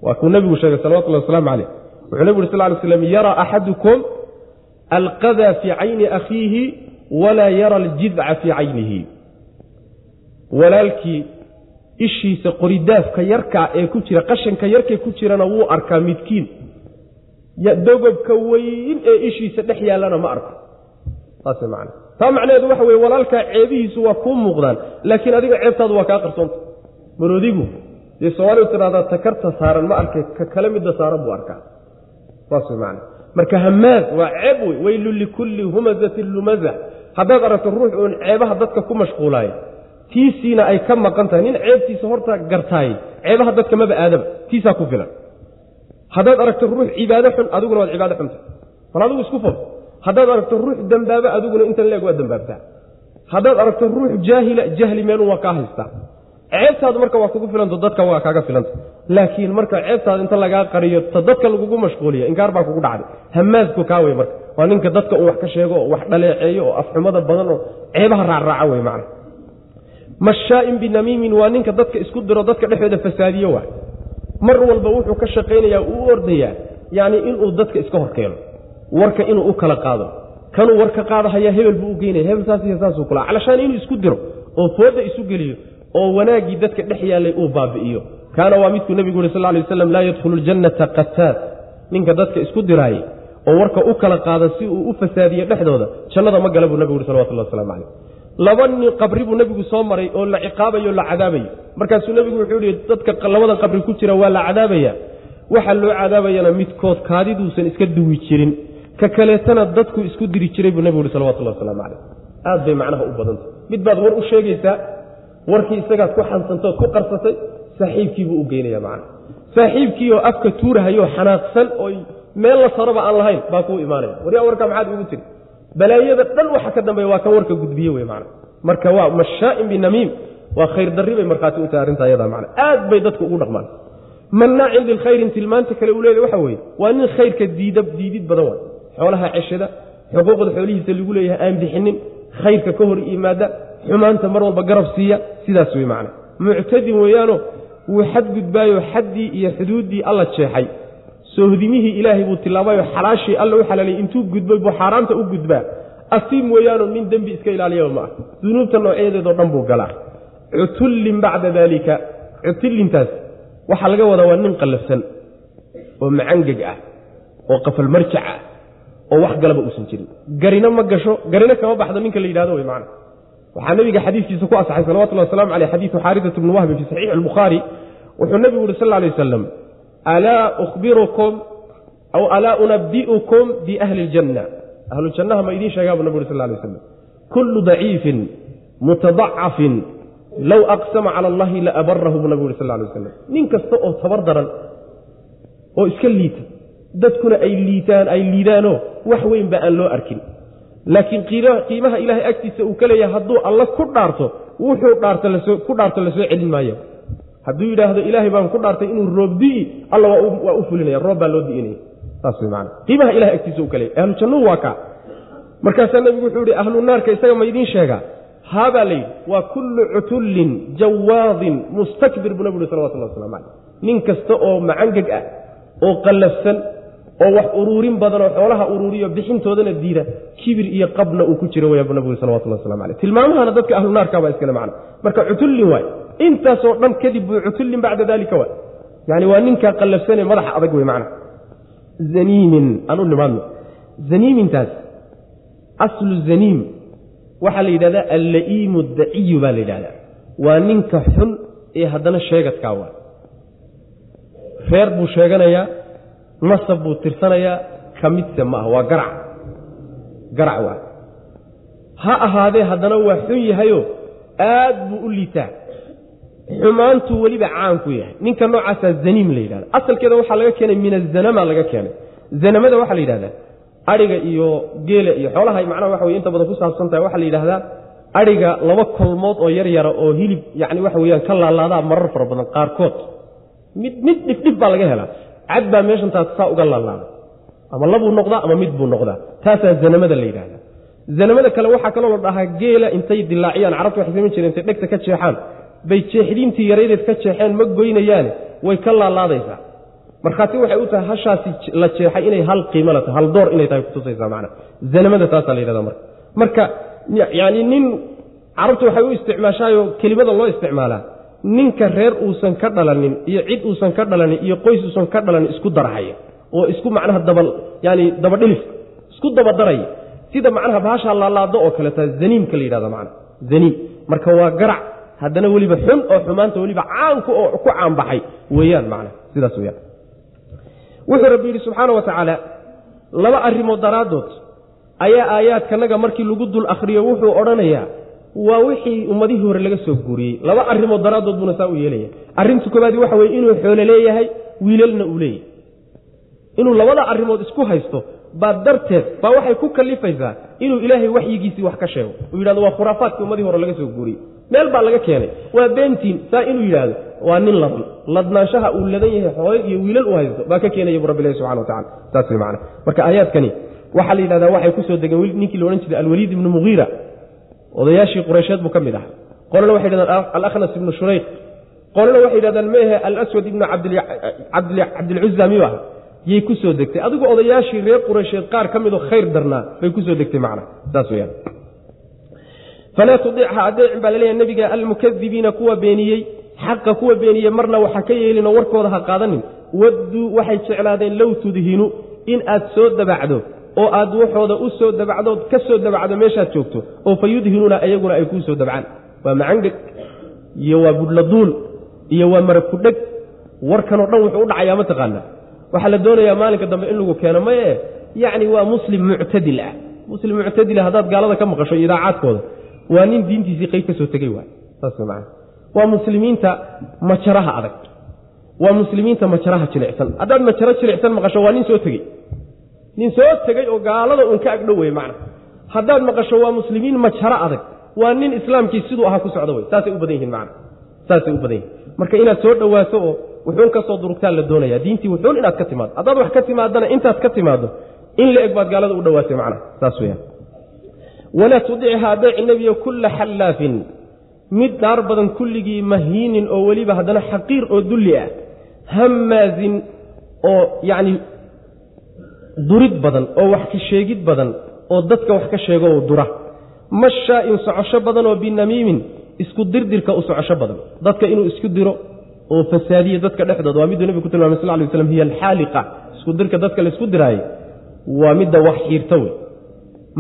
Waa kuu nebigu sheegay salawatullahi wasalaamu caleyh wuxuu nebigu uri sal ly slam yaraa axadukum alqadaa fii cayni akhiihi walaa yara aljidca fii caynihi. Walaalkii ishiisa qoridaafka yarkaa ee ku jira qashanka yarkee ku jirana wuu arkaa midkiin. Dogobka weyn ee ishiisa dhex yaallana ma arko. Saas man taa macnaheedu waxa weye walaalkaa ceebihiisu waa kuu muuqdaan laakiin adiga ceebtaadu waa kaa qarsoonta maroodigu dee soomaalidu tidhahdaa takarta saaran ma arkay ka kale midda saaran buu arkaa. Saas man marka hamaaz waa ceeb wey weylun likulli humazatin lumaza. Haddaad aragto ruux uun ceebaha dadka ku mashquulaaya tiisiina ay ka maqan tahay nin ceebtiisa horta gartaay ceebaha dadka maba aadaba tiisaa ku filan. Haddaad aragto ruux cibaado xun adiguna waad cibaado xunta bal adigu isku fol haddaad aragto ruux dembaaba adiguna intan leeg waa dembaabtaa haddaad aragto ruux jaahila jahli meenun waa kaa haystaa ceebtaadu marka waa kugu filanto dadka waa kaaga filanta laakiin marka ceebtaada inta lagaa qariyo ta dadka lagugu mashquuliya inkaar baa kugu dhacday. Hamaasku kaa wey marka. Waa ninka dadka uu wax ka sheego oo wax dhaleeceeyo oo afxumada badan oo ceebaha raacraaca wey macna. Mashaa'in binamiimin waa ninka dadka isku diro dadka dhexdooda fasaadiyo waay mar walba wuxuu ka shaqaynayaa uu ordayaa yacni inuu dadka iska horkeeno warka inuu u kala qaado. Kanuu war ka qaadahaya hebel buu u geynaya hebel saasuu kula. Calashaan inuu isku diro oo fooda isu geliyo oo wanaaggii dadka dhex yaallay uu baabi'iyo. Kaana waa midkuu nebigu yuri sal ly waslam laa yadkhulu ljannata qataad ninka dadka isku diraayey oo warka u kala qaada si uu u fasaadiyo dhexdooda jannada ma gala buu nebigu yuri salawatullah waslamu calayh laba nin qabri buu nebigu soo maray oo la ciqaabayo la cadaabayo. Markaasuu nebigu wuxuu yihi dadka labadan qabri ku jira waa la cadaabaya. Waxaa loo cadaabayana midkood kaadiduusan iska duwi jirin ka kaleetana dadku isku diri jiray buu nebigu uhi salawatullah wasalaamu calayh. Aad bay macnaha u badantay mid baad war u sheegaysaa warkii isagaad ku xansantood ku qarsatay saaxiibkiibuu u geynaya macna saaxiibkii oo afka tuurahayoo xanaaqsan oo meel la saraba aan lahayn baa kuu imaanaya. Waryaa warkaa maxaad ugu tiri? Balaayada dhan waxa ka dambeeya waa kan warka gudbiye wey macna marka waa mashaa'in binamiim waa khayr darri bay markhaati u tahay arrinta ayadaa macna aad bay dadku ugu dhaqmaan. Mannaacin lilkhayrin tilmaanta kale uu leeyahy waxa weeye waa nin khayrka diida diidid badan waay xoolaha ceshada xuquuqda xoolihiisa lagu leeyahay aan bixinin khayrka ka hor yimaada xumaanta mar walba garab siiya sidaas wey macna. Muctadin weeyaano wuu xadgudbaayo xaddii iyo xuduuddii alla jeexay. Soohdimihii ilaahay buu tilaabayo xalaashii alla u xalaaliyay intuu gudbay buu xaaraanta u gudbaa. Asiim weeyaano nin dembi iska ilaaliyaba ma ah. Dunuubta noocyadeedoo dhan buu galaa. Cutullin bacda daalika cutullintaas waxaa laga wadaa waa nin qallafsan oo macangeg ah oo qafalmarjac ah oo wax galaba uusan jirin. Garina ma gasho garina kama baxdo ninka la yidhahdo wey macna. Waxaa nabiga xadiiskiisa ku asaxay salawatullah waslamu aleyh xadiidu xaarisat bni wahbi fi saxiixi albukhaari wuxuu nabigu uhi sal lay wasalam alaa ukhbirukum aw alaa unabi'ukum biahli ljanna ahlu ma idiin sheegaa bu nabig uri sal lay waslam kullu daciifin mutadacafin low aqsama cala allahi la abarahu buu nabigu uri sal lay waslam nin kasta oo tabar daran oo iska liita dadkuna ay liitaan ay liidaanoo wax weynba aan loo arkin. Laakiin qiimaha ilaahay agtiisa uu ka leeyahay hadduu alla ku dhaarto wuxuu ku dhaarto la soo celin maayo. Hadduu yidhaahdo ilaahay baan ku dhaartay inuu roob di'i alla waa u fulinaya roob baa loo di'inaya. Saas wey maana qiimaha ilahay agtiisa uu ka ahlu jannuhu waa kaa markaasaa nebigu wuxuu yihi ahlu naarka isaga ma idiin sheegaa haabaa la yidhi waa kullu cutullin jawaadin mustakbir buu nabigu uhi salawatullah waslamu caleyh nin kasta oo macangeg ah oo qallafsan oo wax uruurin badan oo xoolaha uruuriyo bixintoodana diida. Kibir iyo qabna uu ku jiro waya bu nabigu salawatullah waslamu aleyh tilmaamahana dadka ahlu naarkabaa iskale macna. Marka cutullin waay. Intaasoo dhan kadib buu cutullin bacda dalika waay. Yani waa ninkaa qallafsanee madaxa adag wey macna. Zaniimin aan u nimaadno. Zaniimintaas aslu zaniim waxaa la yidhahdaa alla'iimu daciyu baa la yidhahdaa. Waa ninka xun ee haddana sheegadkaa waa reer buu sheeganayaa nasab buu tirsanayaa ka midse ma ah waa garac. Garac waa. Ha ahaadee haddana waa xun yahayo aad buu u liitaa. Xumaantuu weliba caan ku yahay. Ninka noocaasaa zaniim la yidhahda asalkeeda waxaa laga keenay min azanama laga keenay. Zanamada waxaa la yidhahdaa adhiga iyo geela iyo xoolaha macnaha waxa wey inta badan ku saabsan tahay waxaa la yidhahdaa adhiga laba kolmood oo yar yara oo hilib yacni waxa weeyaan ka laalaadaa marar fara badan qaarkood. Mid mid dhibdhib baa laga helaa cad baa meeshan taas saa uga laalaada ama labuu noqdaa ama mid buu noqdaa. Taasaa zanamada la yidhahdaa zanamada kale waxaa kaloo la dhahaa geela intay dilaaciyaan carabta waxay samayn jireen intay dhegta ka jeexaan bay jeexdiintii yaraydeed ka jeexeen ma goynayaane way ka laalaadaysaa. Markhaati waxay u tahay hashaasi la jeexay inay hal qiimo la tahay hal door inay tahay kutusaysaa macna. Zanamada taasaa la yidhahdaa marka. Marka yacni nin carabta waxay u isticmaashaayoo kelimada loo isticmaalaa ninka reer uusan ka dhalanin iyo cid uusan ka dhalanin iyo qoys uusan ka dhalanin isku darhaya oo isku macnaha daba yani dabadhilif isku dabadaraya sida macnaha baashaa laalaado oo kaleeta zaniimka la yidhahda macna zaniim. Marka waa garac haddana weliba xun oo xumaanta weliba caanku oo ku caanbaxay weeyaan macna sidaas weyaan wuxuu rabbi yidhi subxaana wa tacaala laba arrimood daraaddood ayaa aayaadkanaga markii lagu dul akhriyo wuxuu odhanayaa waa wixii ummadihii hore laga soo guuriyey. Laba arrimood daraaddood buuna saa u yeelaya. Arrinta koobaadi waxa weye inuu xoolo leeyahay wiilalna uu leeyahay. Inuu labada arrimood isku haysto baa darteed baa waxay ku kalifaysaa inuu ilaahay waxyigiisii wax ka sheego. Uu yidhahdo waa khuraafaadkii ummadii hore laga soo guuriyey. Meel baa laga keenay. Waa beentiin saa inuu yidhaahdo waa nin ladan ladnaanshaha uu ladan yahay xoolay iyo wiilal u haysto. Baa ka keenaya bu rabbi ilahi subxana wa tacala saas wey macana marka aayaadkani waxaa la yidhahdaa waxay ku soo degeen ninkii la odhan jiray alwaliid ibnu mugiira odayaashii qureysheed buu ka mid ahaa qolana waxay yidhahdaan alakhnas ibnu shurayq qolana waxay yidhahdaan meehe alaswad ibnu cabdilcuza miyuu yay ku soo degtay adigu odayaashii reer qureysheed qaar ka midoo khayr darnaa bay ku soo degtay macna saas weyaan falaa tudicha adeecin baa la leeyahay nebiga almukadibiina kuwa beeniyey xaqa kuwa beeniyey marna waxa ka yeelinoo warkooda ha qaadanin wadduu waxay jeclaadeen low tudhinu in aad soo dabacdo oo aad waxooda u soo dabacdood ka soo dabacdo meeshaad joogto oo fa yudhinuuna ayaguna ay kuu soo dabcaan. Waa macangeg iyo waa budhladuul iyo waa marag kudheg warkanoo dhan wuxuu u dhacayaa mataqaanaa waxaa la doonayaa maalinka dambe in lagu keeno maye? Yacni waa muslim muctadil ah. Muslim muctadila haddaad gaalada ka maqasho idaacaadkooda waa nin diintiisii qayb ka soo tegey waay saas man waa muslimiinta majaraha adag. Waa muslimiinta majaraha jilicsan. Haddaad majaro jilicsan maqasho waa nin soo tegey nin soo tegey oo gaalada uun ka agdhow wey macna. Haddaad maqasho waa muslimiin majaro adag waa nin islaamkii siduu ahaa ku socdo wey saasay u badan yihiin macna. Saasay u badan yihiin marka inaad soo dhowaato oo wuxuun ka soo durugtaan la doonaya diintii wuxuun inaad ka timaado haddaad wax ka timaadana intaad ka timaado in la eg baad gaalada u dhowaatay macna. Saas weyaan walaa tudicha adeeci nebiyo kulla xallaafin mid dhaar badan kulligii mahiinin oo weliba haddana xaqiir oo dulli ah hammaazin oo yacni durid badan oo wax ka sheegid badan oo dadka wax ka sheego oo dura. Mashaa-in socosho badan oo binamiimin isku dirdirka u socosho badan. Dadka inuu isku diro oo fasaadiyo dadka dhexdooda waa miduu nebigu ku tilmamay sal ly waslam hiya alxaaliqa. Isku dirka dadka la isku diraaye waa midda wax xiirta wey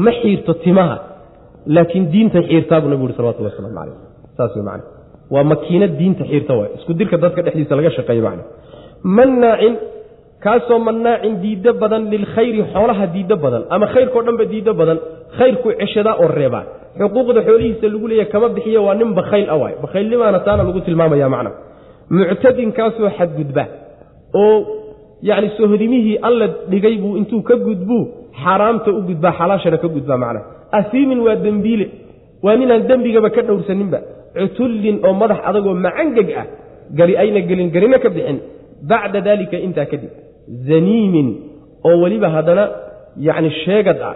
ma xiirto timaha laakiin diinta xiirtaa buu nebigu uri salawatullah waslamu calayh saas wey macana waa makiinad diinta xiirta waay isku dirka dadka dhexdiisa laga shaqeeyo macna mannaacin kaasoo mannaacin diiddo badan lilkhayri xoolaha diiddo badan ama khayrkao dhanba diiddo badan khayrkuu ceshadaa oo reebaa. Xuquuqda xoolihiisa lagu leeyahy kama bixiyo waa nin bakhayl a waay bakhaylnimaana taana lagu tilmaamaya macna. Muctadinkaasoo xadgudba oo yacni sohodimihii alla dhigay buu intuu ka gudbuu xaaraamta u gudbaa xalaashana ka gudbaa macna. Asiimin waa dembiile. Waa ninaan dembigaba ka dhowrsaninba. Cutullin oo madax adagoo macangeg ah gari ayna gelin garina ka bixin. Bacda daalika intaa kadib zaniimin oo weliba haddana yacni sheegad ah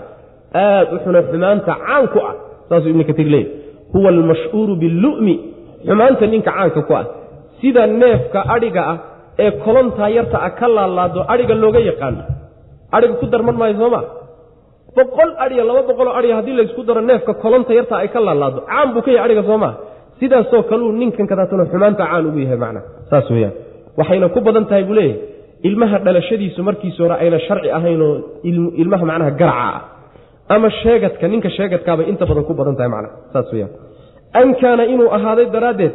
aad u xuna xumaanta caan ku ah saasuu ibnu katiir leeyahy huwa almashhuuru billu'mi xumaanta ninka caanka ku ah. Sida neefka adhiga ah ee kolontaa yarta ah ka laalaado adhiga looga yaqaano adhiga ku darman maayo sooma? Boqol adhiya laba boqoloo adhiya haddii laysku daro neefka kolonta yarta ay ka laalaado caan buu ka yahay adhiga sooma? Sidaasoo kaluu ninkan kadaatuna xumaanta caan ugu yahay macna saas weyaan waxayna ku badan tahay buu leeyahay ilmaha dhalashadiisu markiisa hore ayna sharci ahaynoo ilmaha macnaha garaca ah. Ama sheegadka ninka sheegadkaabay inta badan ku badan tahay macna saas weyaan an kaana inuu ahaaday daraaddeed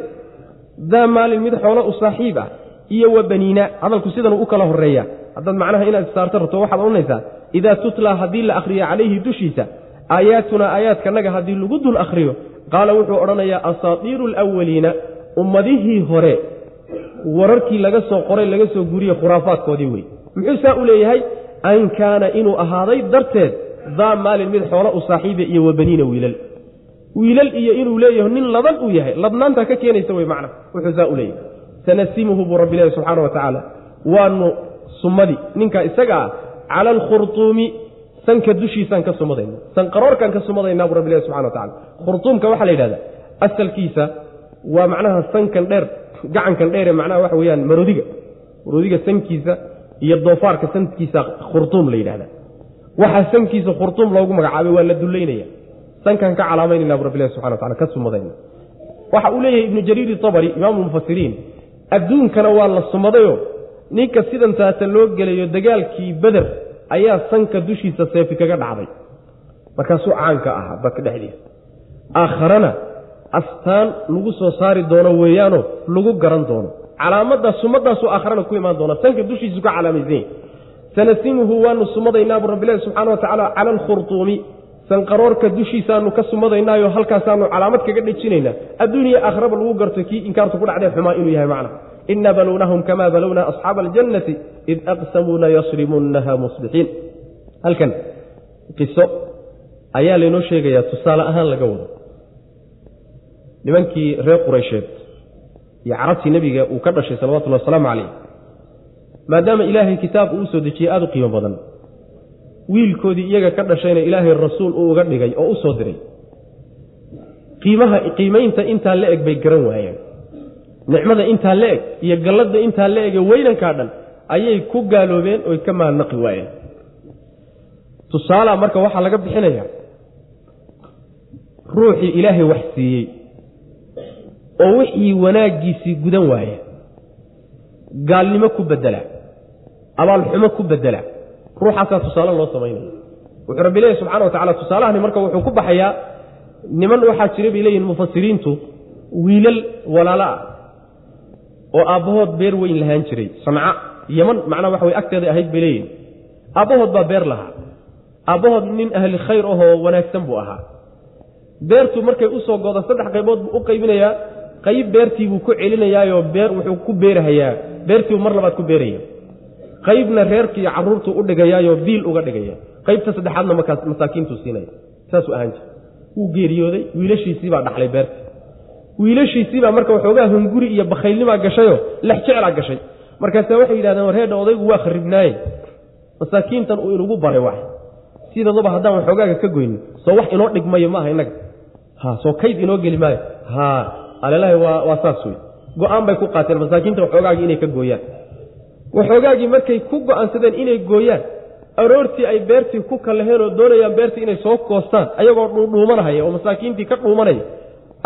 daa maalin mid xoolo u saaxiib ah iyo wa baniina hadalku sidanuu u kala horreeya haddaad macnaha inaad istaarto rabto waxaad odhanaysaa idaa tutlaa haddii la akhriyo calayhi dushiisa aayaatunaa aayaadkanaga haddii lagu dul akhriyo qaala wuxuu odhanayaa asaatiiru alawaliina ummadihii hore wararkii laga soo qoray laga soo guriyey khuraafaadkoodii wey muxuu saa u leeyahay? An kaana inuu ahaaday darteed daa maalin mid xoolo u saaxiiba iyo wa baniina wiilal. Wiilal iyo inuu leeyaho nin laban uu yahay labnaantaa ka keenaysa wey macna wuxuu saa u leeyahay. Sanasimuhu buu rabbi leeyahy subxaana wa tacaala waanu sumadii ninka isaga ah cala alkhurtuumi sanka dushiisaan ka sumadayna sanqaroorkaan ka sumadaynaa buu rabbi leeyahy subxana wa tacala khurtuumka waxaa la yidhahdaa asalkiisa waa macnaha sankan dheer gacankan dheer ee macnaha waxa weeyaan maroodiga. Maroodiga sankiisa iyo doofaarka sankiisa khurtuum la yidhahda waxaa sankiisa khurtuum loogu magacaabay waa la dullaynaya. Sankan ka calaamaynayna bu rabbilahi subxana wa tacala ka sumadayna waxa uu leeyahay ibnu jariir itabari imaamu lmufasiriin adduunkana waa la sumadayoo ninka sidan taata loo gelayo dagaalkii beder ayaa sanka dushiisa seefi kaga dhacday. Markaasuu caanka ahaa dadka dhexdiisa aakharana astaan lagu soo saari doono weeyaanoo lagu garan doono. Calaamaddaa sumaddaasuu aakharana ku imaan doona. Sanka dushiisu ka calaamaysan sanasimuhu waanu sumadaynaa bu rabbilahi subxana wa tacaala cala alkhurtuumi sanqaroorka dushiisaanu ka sumadaynaayo halkaasaanu calaamad kaga dhejinaynaa adduuniya aakhraba lagu garto kii inkaartu ku dhacdee xumaa inuu yahay macna. Ina balownahum kama balowna asxaaba aljannati id aqsamuu layasrimunnaha musbixiin. Halkan qiso ayaa laynoo sheegayaa tusaale ahaan laga wado nimankii reer quraysheed iyo carabtii nebiga uu ka dhashay salawatullhi wasalaamu calayh maadaama ilaahay kitaab uu u soo dejiyey aada u qiimo badan wiilkoodii iyaga ka dhashayna ilaahay rasuul uu uga dhigay oo u soo diray. Qiimaha qiimaynta intaa la eg bay garan waayeen. Nicmada intaa la eg iyo galladda intaa la ege weynankaa dhan ayay ku gaaloobeen oy ka mahadnaqi waayeen. Tusaalaa marka waxaa laga bixinayaa ruuxii ilaahay wax siiyey oo wixii wanaaggiisii gudan waaya gaalnimo ku bedela abaalxumo ku bedela ruuxaasaa tusaale loo samaynaya wuxuu rabbi leeyahy subxana wa tacala tusaalahani marka wuxuu ku baxayaa niman waxaa jira bay leeyihiin mufasiriintu wiilal walaalo ah oo aabbahood beer weyn lahaan jiray. Sanca yeman macnaa waxa way agteeday ahayd bay leeyihiin aabbahood baa beer lahaa. Aabbahood nin ahli khayr ahoo wanaagsan buu ahaa. Beertu markay u soo goda saddex qaybood buu u qaybinayaa qayb beertiibuu ku celinayaayoo beer wuxuu ku beerahayaa beertiibuu mar labaad ku beeraya. Qaybna reerkii caruurtuu u dhigayaayoo biil uga dhigaya. Qaybta saddexaadna markaas masaakiintuu siinaya. Saasuu ahaan jira wuu geeriyooday wiilashiisiibaa dhaxlay beerta wiilashiisiibaa marka waxoogaa hunguri iyo bakhaylnimaa gashayoo lex jeclaa gashay. Markaase waxay yidhahdeen war heedha odaygu waa kharibnaaye masaakiintan uu inugu baray wax. Sidaduba haddaan waxoogaaga ka goyni soo wax inoo dhigmayo maaha innaga. Ha soo kayd inoo geli maayo. Ha alelahi waa saas wey go'aan bay ku qaateen masaakiinta waxoogaagii inay ka gooyaan. Waxoogaagii markay ku go'aansadeen inay gooyaan aroortii ay beertii ku kalaheen oo doonayaan beertii inay soo koostaan ayagoo dhuudhuumanahaya oo masaakiintii ka dhuumanaya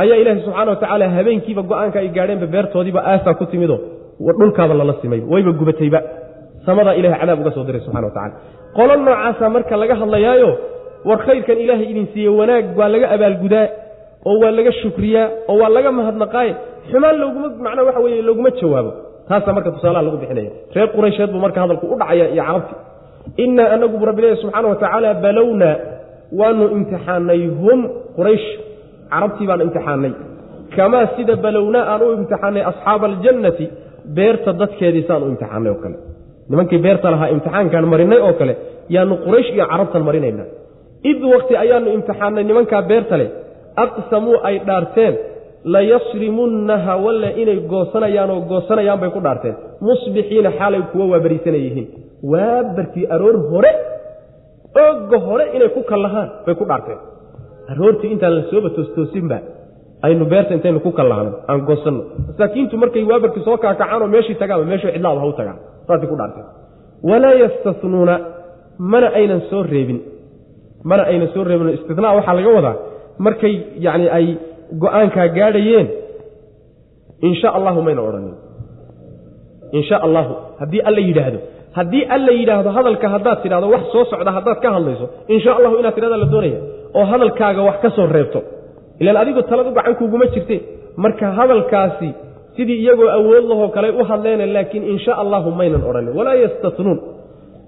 ayaa ilaahi subxaana wa tacaala habeenkiiba go'aanka ay gaadheenba beertoodiiba aasaa ku timido dhulkaaba lala simayba wayba gubatayba. Samadaa ilahay cadaab uga soo diray subxana wa tacala qolo noocaasa marka laga hadlayaayo war khayrkan ilaahay idin siiye wanaag waa laga abaalgudaa oo waa laga shukriyaa oo waa laga mahadnaqaaye xumaan loguma macnaa waxa weye loguma jawaabo. Taasaa marka tusaalaha lagu bixinaya. Reer quraysheed buu marka hadalku u dhacaya iyo carabti. Innaa anagu bu subxaana wa tacaala balownaa waanu imtixaanay hum quraysh. Carabtii baan imtixaanay. Kamaa sida balownaa aan u imtixaanay asxaaba aljannati beerta dadkeedii saan u imtixaanay oo kale. Nimankii beerta lahaa imtixaankaan marinay oo kale yaanu quraysh iyo carabtan marinaynaa. Id wakti ayaanu imtixaanay nimankaa beerta leh aqsamuu ay dhaarteen layasrimunnaha walle inay goosanayaan oo goosanayaan bay ku dhaarteen. Musbixiina xaalay kuwa waabariisana yihiin waabarkii aroor hore ooga hore inay ku kallahaan bay ku dhaarteen. Aroortii intaan la sooba toostoosinba aynu beerta intaynu ku kallahno aan goosanno masaakiintu markay waabarkii soo kaakacaan oo meeshii tagaanba meeshu cidlaaba ha u tagaan saasay ku dhaarteen. Walaa yastanuuna mana aynan soo reebin. Mana aynan soo reebin. Istinaa waxaa laga wadaa markay yacni ay go'aankaa gaadhayeen insha allahu mayna odhanin. insha allahu haddii alla yidhaahdo. Haddii alla yidhaahdo hadalka haddaad tidhahdo wax soo socda haddaad ka hadlayso insha allahu inaad tidhahda la doonaya oo hadalkaaga wax ka soo reebto. Ilaan adigu taladu gacankuuguma jirte. Marka hadalkaasi sidii iyagoo awood lahoo kale u hadleena laakiin insha allahu maynan odhanin. Walaa yastatnuun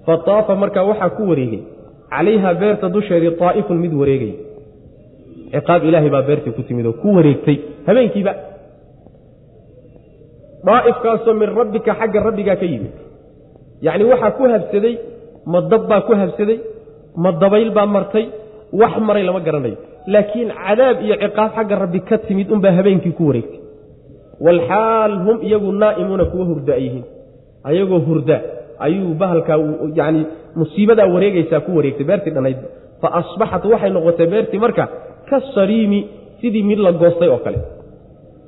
fataafa markaa waxaa ku wareegay. Calayha beerta dusheedii taa'ifun mid wareegay ciqaab ilaahay baa beertii ku timid oo ku wareegtay. Habeenkiiba. Daa'ifkaasoo min rabbika xagga rabbigaa ka yimid. Yacni waxaa ku habsaday ma dab baa ku habsaday ma dabayl baa martay wax maray lama garanayo. Laakiin cadaab iyo ciqaab xagga rabbi ka timid unbaa habeenkii ku wareegtay. Walxaal hum iyagu naa'imuuna kuwa hurda ay yihiin. Ayagoo hurda ayuu bahalkaa yacni musiibadaa wareegaysaa ku wareegtay beertii dhannaydba fa asbaxat waxay noqotay beertii marka ka sariimi sidii mid la goostay oo kale.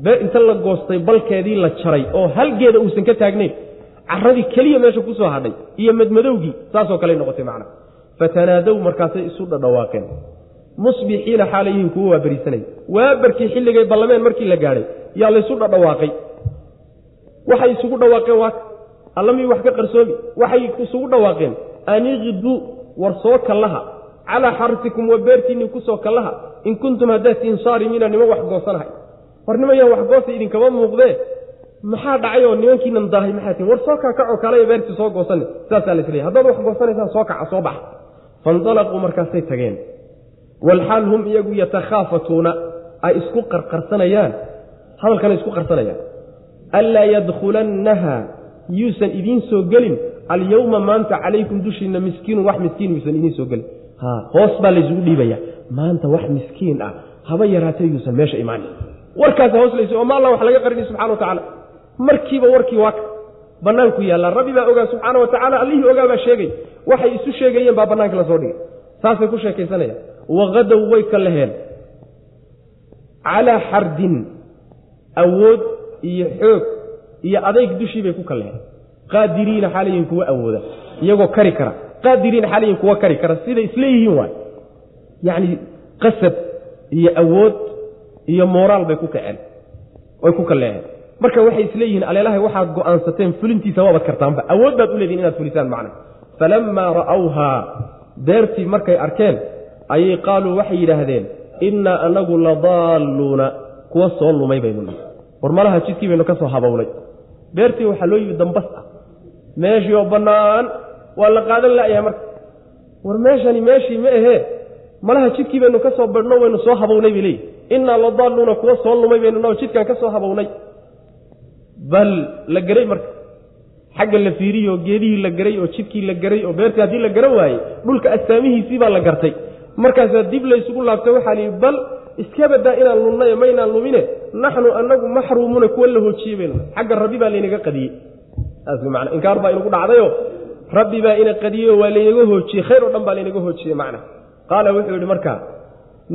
Beer inta la goostay balkeedii la jaray oo halgeeda uusan ka taagnayn caradii keliya meesha ku soo hadhay iyo madmadowgii saasoo kale noqotay macna. Fatanaadow markaasay isu dhadhawaaqeen. Musbixiina xaalayihiin kuwa waa berisanaya waabarkii xilligay ballameen markii la gaadhay yaa laysu dhadhawaaqay. Waxay isugu dhawaaqeen waa allamii wax ka qarsoomi? Waxay isugu dhawaaqeen. Aniqdu war soo kallaha calaa xarsikum wa beertiinni ku soo kallaha. In kuntum haddaad tihiin saarimiina niman wax goosanahay. War nimayaan wax goosa idinkama muuqdee maxaa dhacay oo nimankiinan daahay? Maxaa tihin war soo kaakacoo kalaya beertii soo goosani. Saasaa la isleeyahy haddaad wax goosanaysaan soo kaca soo baxa faindalaquu markaasay tageen. Walxaal hum iyagu yatakhaafatuuna. Ay isku qarqarsanayaan. Hadalkana isku qarsanayaan. Anlaa yadkhulannaha. Yuusan idiin soo gelin. Alyowma maanta calaykum dushiinna miskiinun wax miskiin yuusan idiin soo gelin hoos baa laysugu dhiibaya. Maanta wax miskiin ah haba yaraatee yuusan meesha imaanin. Warkaasa hoos laysu oo ma alla wax laga qarini subxana wa tacaala. Markiiba warkii waa ka bannaanku yaallaa. Rabbi baa ogaa subxaana wa tacaala allihii ogaa baa sheegay. Waxay isu sheegayeen baa bannaanka la soo dhigay. Saasay ku sheekaysanayaan. Waqadow way ka laheen. Calaa xardin awood iyo xoog iyo adayg dushii bay ku kaleheen qaadiriina xaalayihin kuwa awooda iyagoo kari kara qaadiriina xaalayihin kuwa kari kara. Siday isleeyihiin waay. Yacni qasab iyo awood iyo mooraal bay ku kaceen. Way ku kaleeheen marka waxay isleeyihiin aleelahay waxaad go'aansateen fulintiisa waabaad kartaanba. Awood baad u leedihin inaad fulisaan macna falammaa ra'awhaa beertii markay arkeen ayay qaaluu waxay yidhaahdeen innaa anagu ladaalluuna kuwa soo lumay baynu nahay war malaha jidkii baynu ka soo habownay beertii waxaa loo yimi dambas ah. Meeshii oo bannaan waa la qaadan la'yahay marka. War meeshani meeshii ma ahee malaha jidkii baynu ka soo badhno waynu soo habownay bay leeyihi innaa ladaalluuna kuwa soo lumay baynu noo jidkaan ka soo habownay. Bal la geray marka. Xagga la fiiriyo geedihii la geray oo jidkii la geray oo beertii haddii la garan waayey dhulka astaamihiisii baa la gartay. Markaasaa dib laysugu laabtay waxaa lihi bal iska badaa inaan lumnayo maynaan lumine. Naxnu anagu maxruumuuna kuwa la hoojiyey baynu xagga rabbi baa laynaga qadiyey. Saas man inkaar baa inagu dhacdayo rabbi baa ina qadiyey oo waa laynaga hoojiyey khayr oo dhan baa laynaga hoojiyey macna. Qaala wuxuu yidhi marka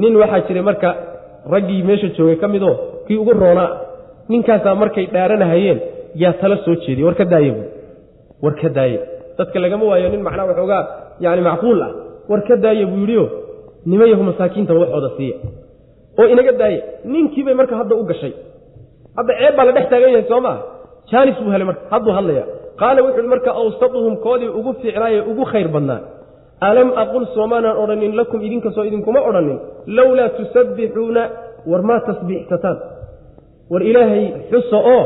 nin waxaa jiray marka raggii meesha joogay ka midoo kii ugu roonaa ninkaasaa markay dhaaranahayeen yaa tala soo jeediyey war ka daaye bu war ka daaye. Dadka lagama waayo nin macnaa waxoogaa yani macquul ah. War ka daaye buu yidhio nimayahu masaakiinta waxooda siiya oo inaga daaye ninkii bay marka hadda u gashay. Hadda ceeb baa la dhex taagan yahay soo maa jaanis buu helay marka hadduu hadlaya qaala wuxu uhi marka awsatuhum koodii ugu fiicnaaye ugu khayr badnaa alam aqul soomaanaan odhanin lakum idinkasoo idinkuma odhanin lowlaa tusabbixuuna war maa tasbiixsataan war ilaahay xusa oo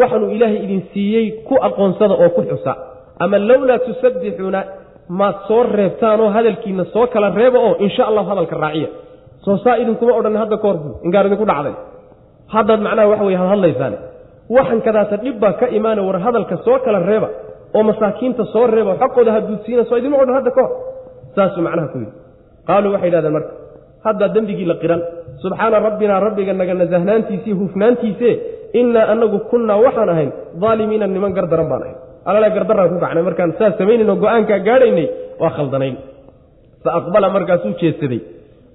waxaanuu ilaahay idin siiyey ku aqoonsada oo ku xusa. Ama lowlaa tusabbixuuna maad soo reebtaanoo hadalkiina soo kala reeba oo insha allahu hadalka raaciya. Soo saa idinkuma odhanin hadda ka hor idinku dhacday. Haddaad macnaha waxa weye hadhadlaysaan waxan kadaata dhib baa ka imaana war hadalka soo kala reeba oo masaakiinta soo reeba xaqooda haduudsiina soo idinma odhan hadda ka hor. Saasuu macnaha ku yidhi. Qaaluu waxay yidhahdeen marka haddaa dembigii la qiran subxaana rabbinaa rabbiga naga nasahnaantiisii hufnaantiise innaa anagu kunnaa waxaan ahayn daalimiina niman gardaran baan ahayn. Alala gardaraan ku kacnay markaan saas samaynaynoo go'aankaa gaadhaynay waa khaldanayn. Fa aqbala markaasuu jeedsaday.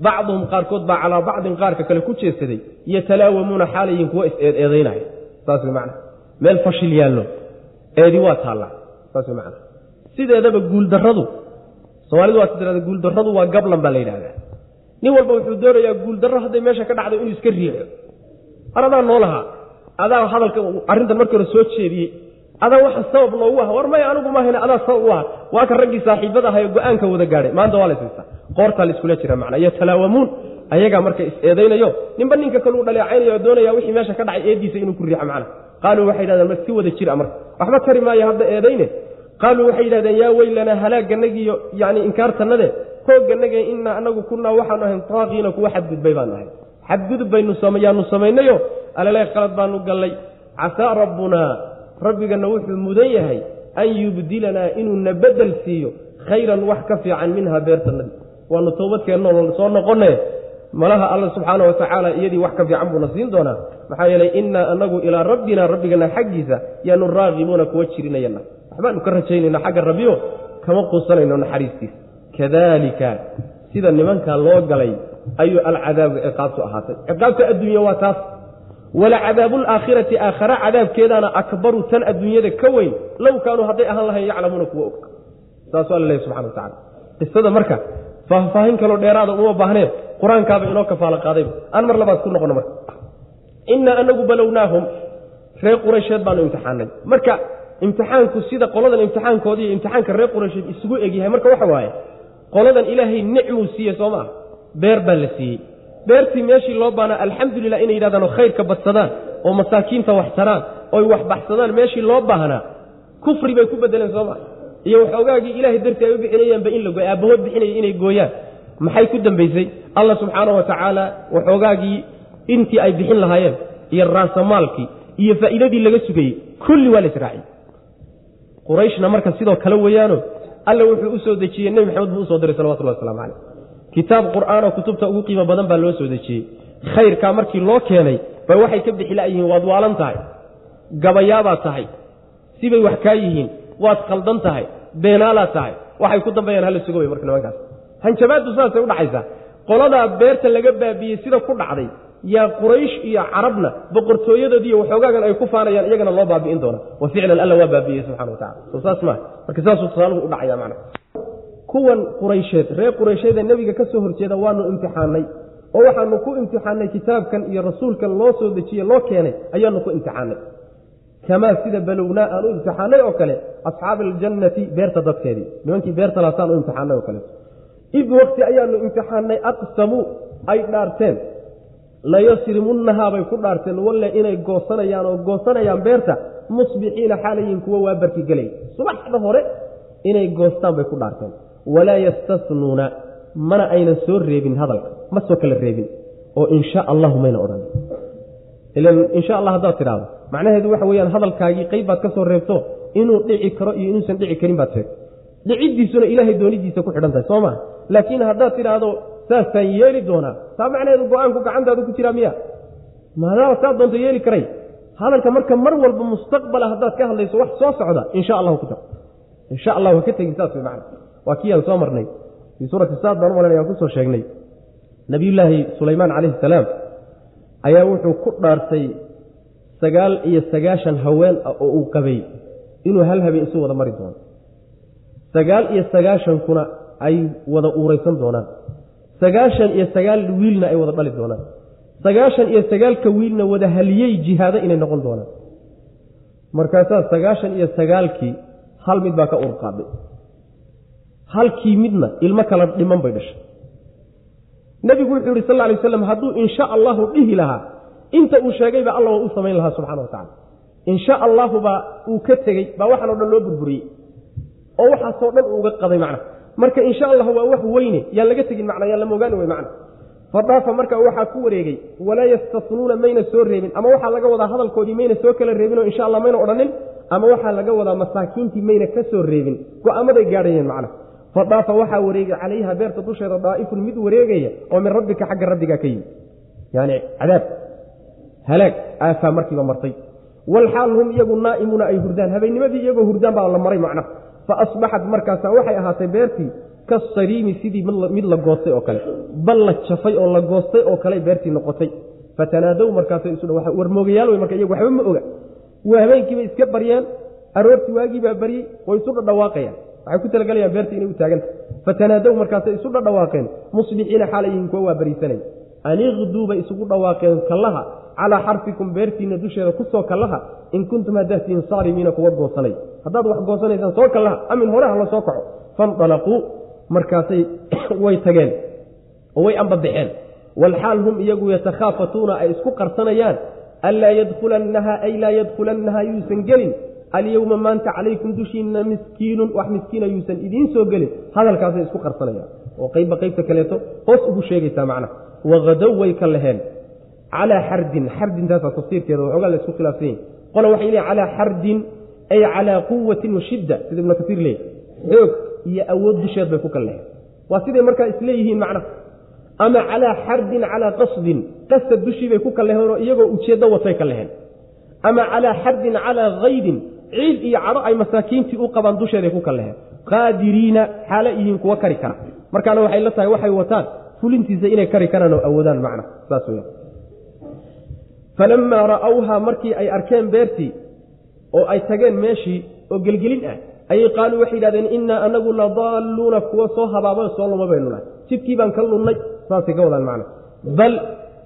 Bacduhum qaarkood baa calaa bacdin qaarka kale ku jeedsaday yatalaawamuuna xaalayin kuwa is-eedeedaynaya saas way macna. Meel fashil yaallo. Eedi waa taallaa saas macna. Sideedaba guuldarradu soomaalidu waa tidrada guuldarradu waa gablan baa la yidhahdaa nin walba wuxuu doonayaa guuldarro hadday meesha ka dhacdo inuu iska riixo. Ar adaa noo adaa hadalka arrintan markii hore soo jeediyey adaa waxa sabab noogu aha war maya anigu maahayna adaa sabab u aha waa ka raggii saaxiibada ahayo go'aanka wada gaadhay. Maanta waa la qoortaa la iskula jira macnaa yatalaawamuun ayagaa marka is-eedaynayo ninba ninka kaluu dhaleecaynayo oo doonaya wixii meesha ka dhacay eeddiisa inuu ku riixo macna. Qaaluu waxay yidhahdeen si wada jira marka waxba tari maayo hadda eedayne. Qaaluu waxay yidhahdeen yaa weylanaa halaaganagiiyo yani inkaartanade hoogganage innaa anagu kunnaa waxaanu ahayn taaqiina kuwa xadgudbay baanu ahay. Xadgudub baynu yaanu samaynayo alale qalad baanu gallay. Casaa rabbunaa rabbigana wuxuu mudan yahay an yubdilanaa inuu na bedel siiyo khayran wax ka fiican minha beertanadii waanu toobadkeennoo soo noqone malaha alla subxaana wa tacaala iyadii wax ka fiican buuna siin doonaa. Maxaa yeelay innaa anagu ilaa rabbina rabbigana xaggiisa yaanu raaqibuuna kuwa jirinayana waxbaanu ka rajaynayna xagga rabbiyo kama quusanayno naxariistiisa kadalika sida nimankaa loo galay ayuu alcadaabu ciqaabtu ahaatay. Ciqaabta adduunya waa taas. Walacadaabu alaakhirati aakhara cadaabkeedaana akbaru tan adduunyada ka weyn. Low kaanuu hadday ahaan lahayn yaclamuuna kuwa og saasuu alla lehy subxana wa tacala qisada marka faahfaahin kaloo dheeraada uma baahneen qur'aankaaba inoo kafaalo qaadayba aan mar labaad ku noqono marka innaa anagu balownaahum reer quraysheed baanu imtixaanay. Marka imtixaanku sida qoladan imtixaankoodi iyo imtixaanka reer quraysheed isugu egyahay marka waxa waaye qoladan ilaahay nicmuu siiye soo maa beer baa la siiyey. Beertii meeshii loo baanaa alxamdulilah inay yidhahdaan oo khayrka badsadaan oo masaakiinta wax taraan oy wax baxsadaan meeshii loo baahnaa kufri bay ku bedeleen soo maa iyo waxoogaagii ilaahay dartii ay u bixinayaanba in la gooy aabbahood bixinaya inay gooyaan. Maxay ku dambaysay? Allah subxaana wa tacaala waxoogaagii intii ay bixin lahaayeen iyo raasamaalkii iyo faa'iidadii laga sugayey kulli waa la israaciyey qurayshna marka sidoo kale weeyaano alla wuxuu u soo dejiyey nebi maxamed buu u soo diray salawatullahi waslamu caleyh kitaab qur'aanoo kutubta ugu qiimo badan baa loo soo dejiyey khayrkaa markii loo keenay bay waxay ka bixi la'yihiin waad waalan tahay. Gabayaabaad tahay. Sibay wax kaa yihiin waad khaldan tahay beenaalaad tahay. Waxay ku dambeeyaan hala sugo wey marka nimankaas. Hanjabaaddu saasay u dhacaysaa. Qoladaa beerta laga baabiyey sida ku dhacday yaa quraysh iyo carabna boqortooyadoodiiyo waxoogaagan ay ku faanayaan iyagana loo baabi'in doona wa ficlan alla waa baabiyey subxana wa tacala soo saas maa marka saasuu tusaaluhu u dhacaya macna. Kuwan quraysheed reer quraysheeda nebiga ka soo horjeeda waanu imtixaanay oo waxaanu ku imtixaanay kitaabkan iyo rasuulkan loo soo dejiye loo keenay ayaanu ku imtixaanay kamaa sida balownaa aan u imtixaanay oo kale asxaabi aljannati beerta dadkeedii nimankii beerta laasaan u imtixaanay oo kaleeto id wakti ayaanu imtixaanay aqsamuu ay dhaarteen. Layasrimunnahaa bay ku dhaarteen walle inay goosanayaan oo goosanayaan beerta musbixiina xaalayin kuwa waa barkigelay subaxda hore inay goostaan bay ku dhaarteen. Walaa yastasnuuna mana aynan soo reebin hadalka ma soo kala reebin oo insha allahu mayna odhan. Ilan insha allah haddaad tidhaahdo macnaheedu waxa weyaan hadalkaagii qayb baad ka soo reebto inuu dhici karo iyo inuusan dhici karin baad sheegto dhiciddiisuna ilaahay doonidiisa ku xidhan tahay soo maa laakiin haddaad tidhaahdo saasaan yeeli doonaa taa macnaheedu go'aanku gacantaadu ku jiraa miya maadaama saa doonto yeeli karay hadalka marka mar walba mustaqbala haddaad ka hadlayso wax soo socda insha allahu ku dar insha allah ha ka tegin saas way macna. Waa kii aan soo marnay. Fii suurati saad baan umalan aan ku soo sheegnay. Nabiyullaahi sulaymaan calayhi salaam ayaa wuxuu ku dhaartay sagaal iyo sagaashan haween ah oo uu qabay inuu hal habeen isu wada mari doono. Sagaal iyo sagaashankuna ay wada uuraysan doonaan. Sagaashan iyo sagaal wiilna ay wada dhali doonaan. Sagaashan iyo sagaalka wiilna wada haliyey jihaado inay noqon doonaan. Markaasaa sagaashan iyo sagaalkii hal mid baa ka uur qaaday halkii midna ilmo kala dhiman bay dhashay. Nebigu wuxuu yihi sal lla alay waslam hadduu insha allahu dhihi lahaa inta uu sheegayba alla waa u samayn lahaa subxana wa tacala insha allahu baa uu ka tegey baa waxaan o dhan loo burburiyey. Oo waxaasoo dhan uuga qaday macna. Marka insha allahu waa wax weyne yaan laga tegin macna yaan lama ogaani wey macna. Fadhaafa marka waxaa ku wareegey walaa yastasnuuna mayna soo reebin. Ama waxaa laga wadaa hadalkoodii mayna soo kala reebinoo insha allah mayna odhanin ama waxaa laga wadaa masaakiintii mayna ka soo reebin. Go'aamaday gaadhayeen macna. Fadhaafa waxaa wareegay calayha beerta dusheeda daa'ifun mid wareegaya oo min rabbika xagga rabbigaa ka yimid. Yani cadaab halaag aafaa markiiba martay. Walxaal hum iyagu naa'imuuna ay hurdaan. Habeennimadii iyagoo hurdaan baa la maray macna. Fa asbaxat markaasa waxay ahaatay beertii kasariimi sidii mid la goostay oo kale. Bal la jafay oo la goostay oo kale beertii noqotay. Fatanaadow markaasay isu war moogayaal marka iyagu waxba ma oga. Waa habeenkiibay iska baryeen. Aroortii waagiibaa baryey. Way isu dhadhawaaqayaan waxay ku talagalayaan beertii inay u taaganta fatanaadow markaasay isu dhadhawaaqeen musbixiina xaalayihin kuwa waa bariisanay aniqduu bay isugu dhawaaqeen kallaha calaa xarfikum beertiinna dusheeda ku soo kallaha in kuntum haddaad tihiin saarimiina kuwa goosanay haddaad wax goosanaysaan soo kallaha amin hore ha la soo kaco fanalaquu markaasay way tageen oo way ambabaxeen walxaal hum iyagu yatakhaafatuuna ay isku qarsanayaan anlaa yadkulannaha ay laa yadkulannaha yuusan gelin alyowma maanta calaykum dushiinna miskiinun wax miskiina yuusan idiin soo gelin hadalkaasay isku qarsanayaan oo qaybba qaybta kaleeto hoos ugu sheegaysaa macnaha wakadow way ka laheen calaa xardin xardintaasaa tafsiirkeeda waxoogaa la isku khilaafsan yahy qola waxay leeyiin calaa xardin ay calaa quwatin wa shidda sida ibnu kasiir leeyahy xoog iyo awood dusheed bay ku kal leheen waa siday markaa isleeyihiin macnaha ama calaa xardin calaa qasdin qasad dushii bay ku kal leheenoo iyagoo ujeeddo watay ka leheen ama calaa xardin calaa kaydin ciid iyo cadho ay masaakiintii u qabaan dusheeday ku kal leheen qaadiriina xaalo yihiin kuwa kari kara markaana waxay la tahay waxay wataan fulintiisa inay kari karaan oo awoodaan macna saas weya falamaa ra'awhaa markii ay arkeen beertii oo ay tageen meeshii oo gelgelin ah ayay qaaluu waxay yidhahdeen innaa anagu ladaalluuna kuwa soo habaabo soo luma baynu nahay jidkii baan ka lunnay saasay ka wadaan macna. Bal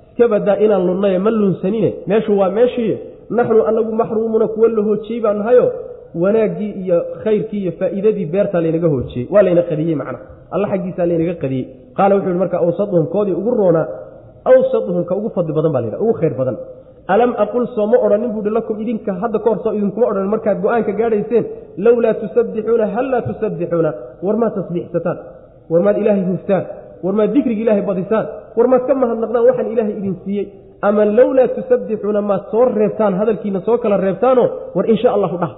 iska badaa inaan lunnaye ma lunsanine. Meeshu waa meeshii. Naxnu anagu maxruumuuna kuwa la hoojiyey baan nahayo wanaaggii iyo khayrkii iyo faa'iidadii beertaa laynaga hoojiyey. Waa layna qadiyey macna. Alla xaggiisaa laynaga qadiyey. Qaala wuxu yihi marka awsaduhum koodii ugu roonaa awsaduhum ugu fadli badan baa la yidhaha ugu khayr badan alam aqul soo ma odhanin buuhi lakum idinka hadda ka hor soo idinkuma odhanin. Markaad go'aanka gaadhayseen lowlaa tusabbixuuna hal laa tusabbixuuna war maad tasbiixsataan war maad ilaahay huftaan war maad dikriga ilaahay badisaan war maad ka mahadnaqdaan waxaan ilaahay idin siiyey. Ama lowlaa tusabbixuuna maad soo reebtaan hadalkiina soo kala reebtaanoo war insha allahu dhah.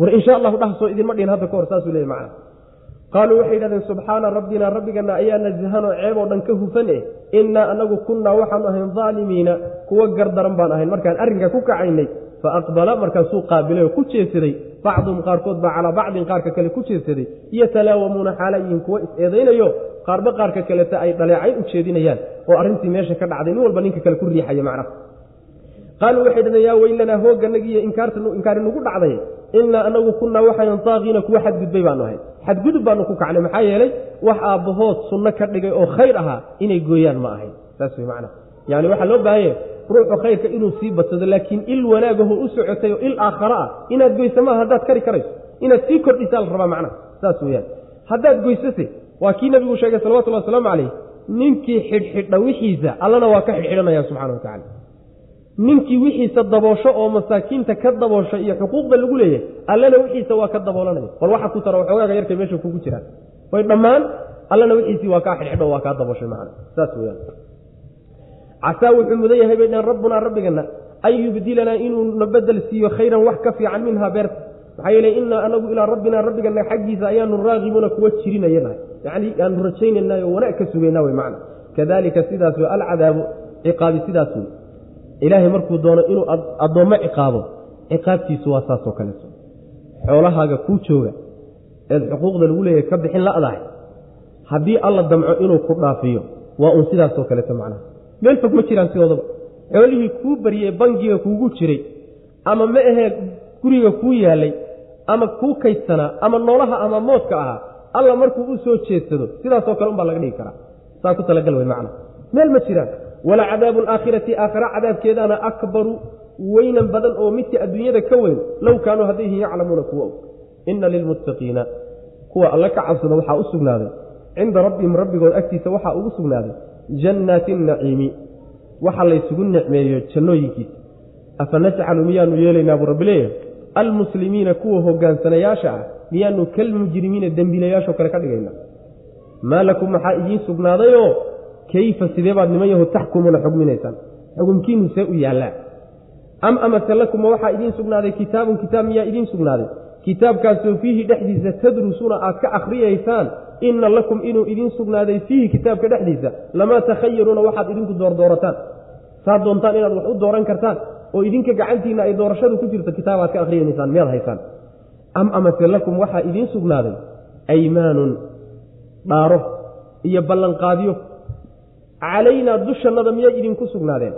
War insha allahu dhah soo idinma dhihin hadda ka hor saasuu leeyay macana qaaluu waxay yidhahdeen subxaana rabbina rabbigana ayaa nasahanoo ceeb oo dhan ka hufan eh innaa anagu kunnaa waxaanu ahayn daalimiina kuwa gardaran baan ahayn. Markaan arrinka ku kacaynay fa aqbala markaasuu qaabilay oo ku jeedsaday bacduhum qaarkood baa calaa bacdin qaarka kale ku jeedsaday yatalaawamuuna xaala yihiin kuwa is-eedaynayo qaarba qaarka kaleta ay dhaleecayn u jeedinayaan oo arrintii meesha ka dhacday nin walba ninka kale ku riixaya macnaha. Qaaluu waxay dhahdeen yaa weylanaa hoogganagiiyo inkaari nagu dhacday innaa anagu kunnaa waxaynan daaqiina kuwa xadgudbay baanu ahay xadgudub baanu ku kacnay maxaa yeelay wax aabbahood sunno ka dhigay oo khayr ahaa inay gooyaan ma ahayn saas wey macnaha yani waxaa loo baahanya ruuxu khayrka inuu sii badsado laakiin il wanaagaho u socotay oo il aakhara ah inaad goysa maaha haddaad kari karayso inaad sii kordhisaa la rabaa macnaha saas weyaan haddaad goysase waa kii nabigu sheegay salawatullahi wasalaamu calayh ninkii xidhxidha wixiisa allana waa ka xidhxidhanaya subxana wa tacala ninkii wixiisa daboosho oo masaakiinta ka daboosho iyo xuquuqda lagu leeyahay allana wixiisa waa ka daboolanaya bal waxa ku tara waxoogaaga yarkay meesha kugu jiraan way dhammaan allana wixiisii waa kaa xidhxidho waa kaa dabooshay macana saas weyaan casaa wuxuu mudan yahay bay dheen rabbunaa rabbigana an yubdilanaa inuu na bedel siiyo khayran wax ka fiican minhaa beerta. Maxaa yeele inaa anagu ilaa rabbinaa rabbigana xaggiisa ayaanu raagibuuna kuwa jirinayana yacni aanu rajaynaynaay oo wanaag ka sugaynaa wey macna kadalika sidaas wey alcadaabu ciqaabi sidaas wey ilaahay markuu doono inuu addoommo ciqaabo ciqaabtiisu waa saasoo kaleeto xoolahaaga kuu jooga eed xuquuqda lagu leeyahay ka bixin la'dahay haddii alla damco inuu ku dhaafiyo waa uun sidaasoo kaleeto macnaha. Meel fog ma jiraan sidoodaba xoolihii kuu baryey bangiga kuugu jiray ama ma ahee guriga kuu yaalay ama kuu kaydsanaa ama noolaha ama moodka ahaa alla markuu u soo jeedsado sidaasoo kale unbaa laga dhigi karaa. Saa ku talagal wey macna. Meel ma jiraan wala cadaabu alaakhirati aakhira cadaabkeedaana akbaru weynan badan oo midka adduunyada ka weyn low kaanuu haddayhin yaclamuuna kuwa og. Inna lilmuttaqiina kuwa alle ka cabsada waxaa u sugnaaday. Cinda rabbihim rabbigood agtiisa waxaa ugu sugnaaday jannaati naciimi. Waxa laysugu nicmeeyo jannooyinkiisa. Afa najcalu miyaanu yeelaynaa buu rabbi leeyahay? Almuslimiina kuwa hogaansanayaasha ah miyaanu kalmujrimiina dembiilayaashoo kale ka dhigayna maa lakum maxaa idiin sugnaadayoo kayfa sidee baad niman yahu taxkumuuna xugminaysaan xukumkiinu see u yaallaa am amase lakuma waxaa idiin sugnaaday kitaabun kitaab miyaa idiin sugnaaday? Kitaabkaasoo fiihi dhexdiisa tadrusuuna aad ka akhriyaysaan inna lakum inuu idiin sugnaaday fiihi kitaabka dhexdiisa lamaa takhayaruuna waxaad idinku doordoorataan saad doontaan inaad wax u dooran kartaan oo idinka gacantiinna ay doorashadu ku jirto kitaab aad ka akhriyanaysaan miyaad haysaan am amase lakum waxaa idiin sugnaaday? Aymaanun dhaaro iyo ballanqaadyo calaynaa dushannada miyay idinku sugnaadeen.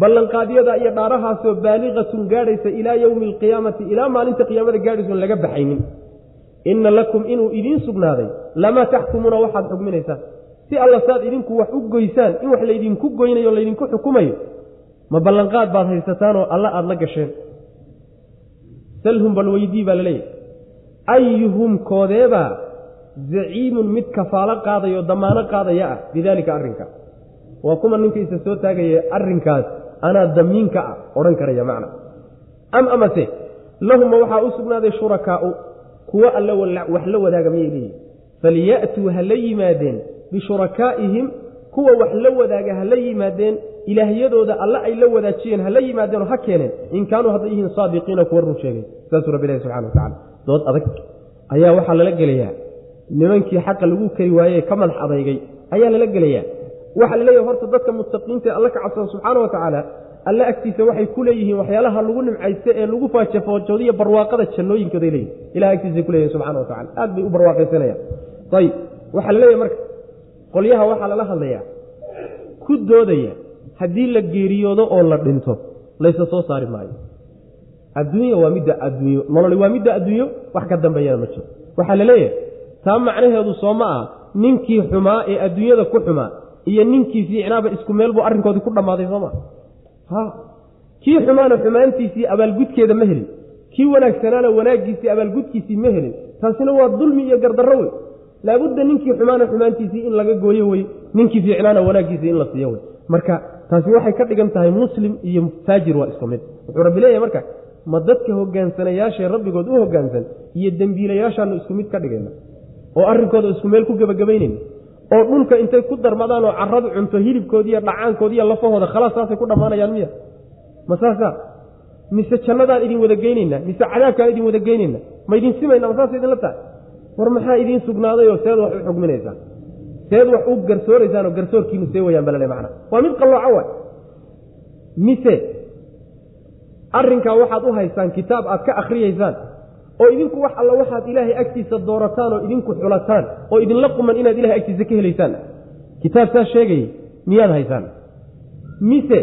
Ballanqaadyada iyo dhaarahaasoo baaliqatun gaadhaysa ilaa yowmi alqiyaamati ilaa maalinta qiyaamada gaadhaysoon laga baxaynin. Inna lakum inuu idiin sugnaaday lamaa taxkumuuna waxaad xugminaysaan. Si alla saad idinku wax u goysaan in wax laydinku goynayo o laydinku xukumayo ma ballanqaad baad haysataanoo alla aada la gasheen. Salhum bal weydii baa la leeyahay ayuhum koodeebaa zaciimun mid kafaalo qaadayo damaano qaadaya ah bidaalika arrinka. Waa kuma ninka isa soo taagaya arrinkaas anaa damiinka ah odhan karaya macna. Am amase lahuma waxaa u sugnaaday shurakaa'u kuwo alla wax la wadaaga miyay leeyihiin falyatuu ha la yimaadeen bishurakaa'ihim kuwa wax la wadaaga ha la yimaadeen ilaahyadooda alle ay la wadaajiyeen ha la yimaadeenoo ha keeneen in kaanuu hadday yihiin saadiqiina kuwa run sheegay saasuu rabbi ilahi subxana watacala dood adag ayaa waxaa lala gelayaa nimankii xaqa lagu kari waayey ka madax adeygay ayaa lala gelayaa. Waxaa la horta dadka muttaqiinta ee alle ka cabsada subxaana wa tacaala alle agtiisa waxay ku leeyihiin waxyaalaha lagu nimcaysta ee lagu faajafoojoodiyo barwaaqada jannooyinkooday leeyihiin ilaha agtiisay ku leeyihiin subxana wa tacala aad bay u barwaaqaysanayaan. Ayib waxaa la marka qolyaha waxaa lala hadlayaa. Ku doodaya haddii la geeriyoodo oo la dhinto laysa soo saari maayo. Adduunya waa midda adduunyo nololi waa midda adduunyo wax ka dambeeyana ma jiro. Waxaa la taa macnaheedu soo ma ah ninkii xumaa ee adduunyada ku xumaa iyo ninkii fiicnaaba isku meel buu arrinkoodii ku dhammaaday sooma. Ha. Kii xumaana xumaantiisii abaalgudkeeda ma helin. Kii wanaagsanaana wanaaggiisii abaalgudkiisii ma helin. Taasina waa dulmi iyo gardarro wey. Laabudda ninkii xumaana xumaantiisii in laga gooyo wey. Ninkii fiicnaana wanaaggiisii in la siiyo wey. Marka taasi waxay ka dhigan tahay muslim iyo faajir waa isku mid. Wuxuu rabbi leeyahay marka ma dadka hogaansanayaashae rabbigood u hogaansan iyo dembiilayaashaanu isku mid ka dhigayna oo arrinkooda isku meel ku gebagabaynayna oo dhulka intay ku darmadaan oo caradu cunto hilibkoodiiyo dhacaankoodiiyo lafahooda khalaas saasay ku dhammaanayaan miya. Ma saasa? Mise jannadaan idin wada geynaynaa? Mise cadaabkaan idin wada geynaynaa? Ma idin simayna ma saasa idinla tahay? War maxaa idiin sugnaadayoo seed wax u xugminaysaan? Seed wax u garsooraysaan oo garsoorkiinu see wayaan balale macna. Waa mid qallooco waay. Mise arrinkaa waxaad u haysaan kitaab aad ka akhriyaysaan oo idinku wax alla waxaad ilaahay agtiisa doorataan oo idinku xulataan oo idinla quman inaad ilahay agtiisa ka helaysaan. Kitaab saa sheegayay miyaad haysaan? Mise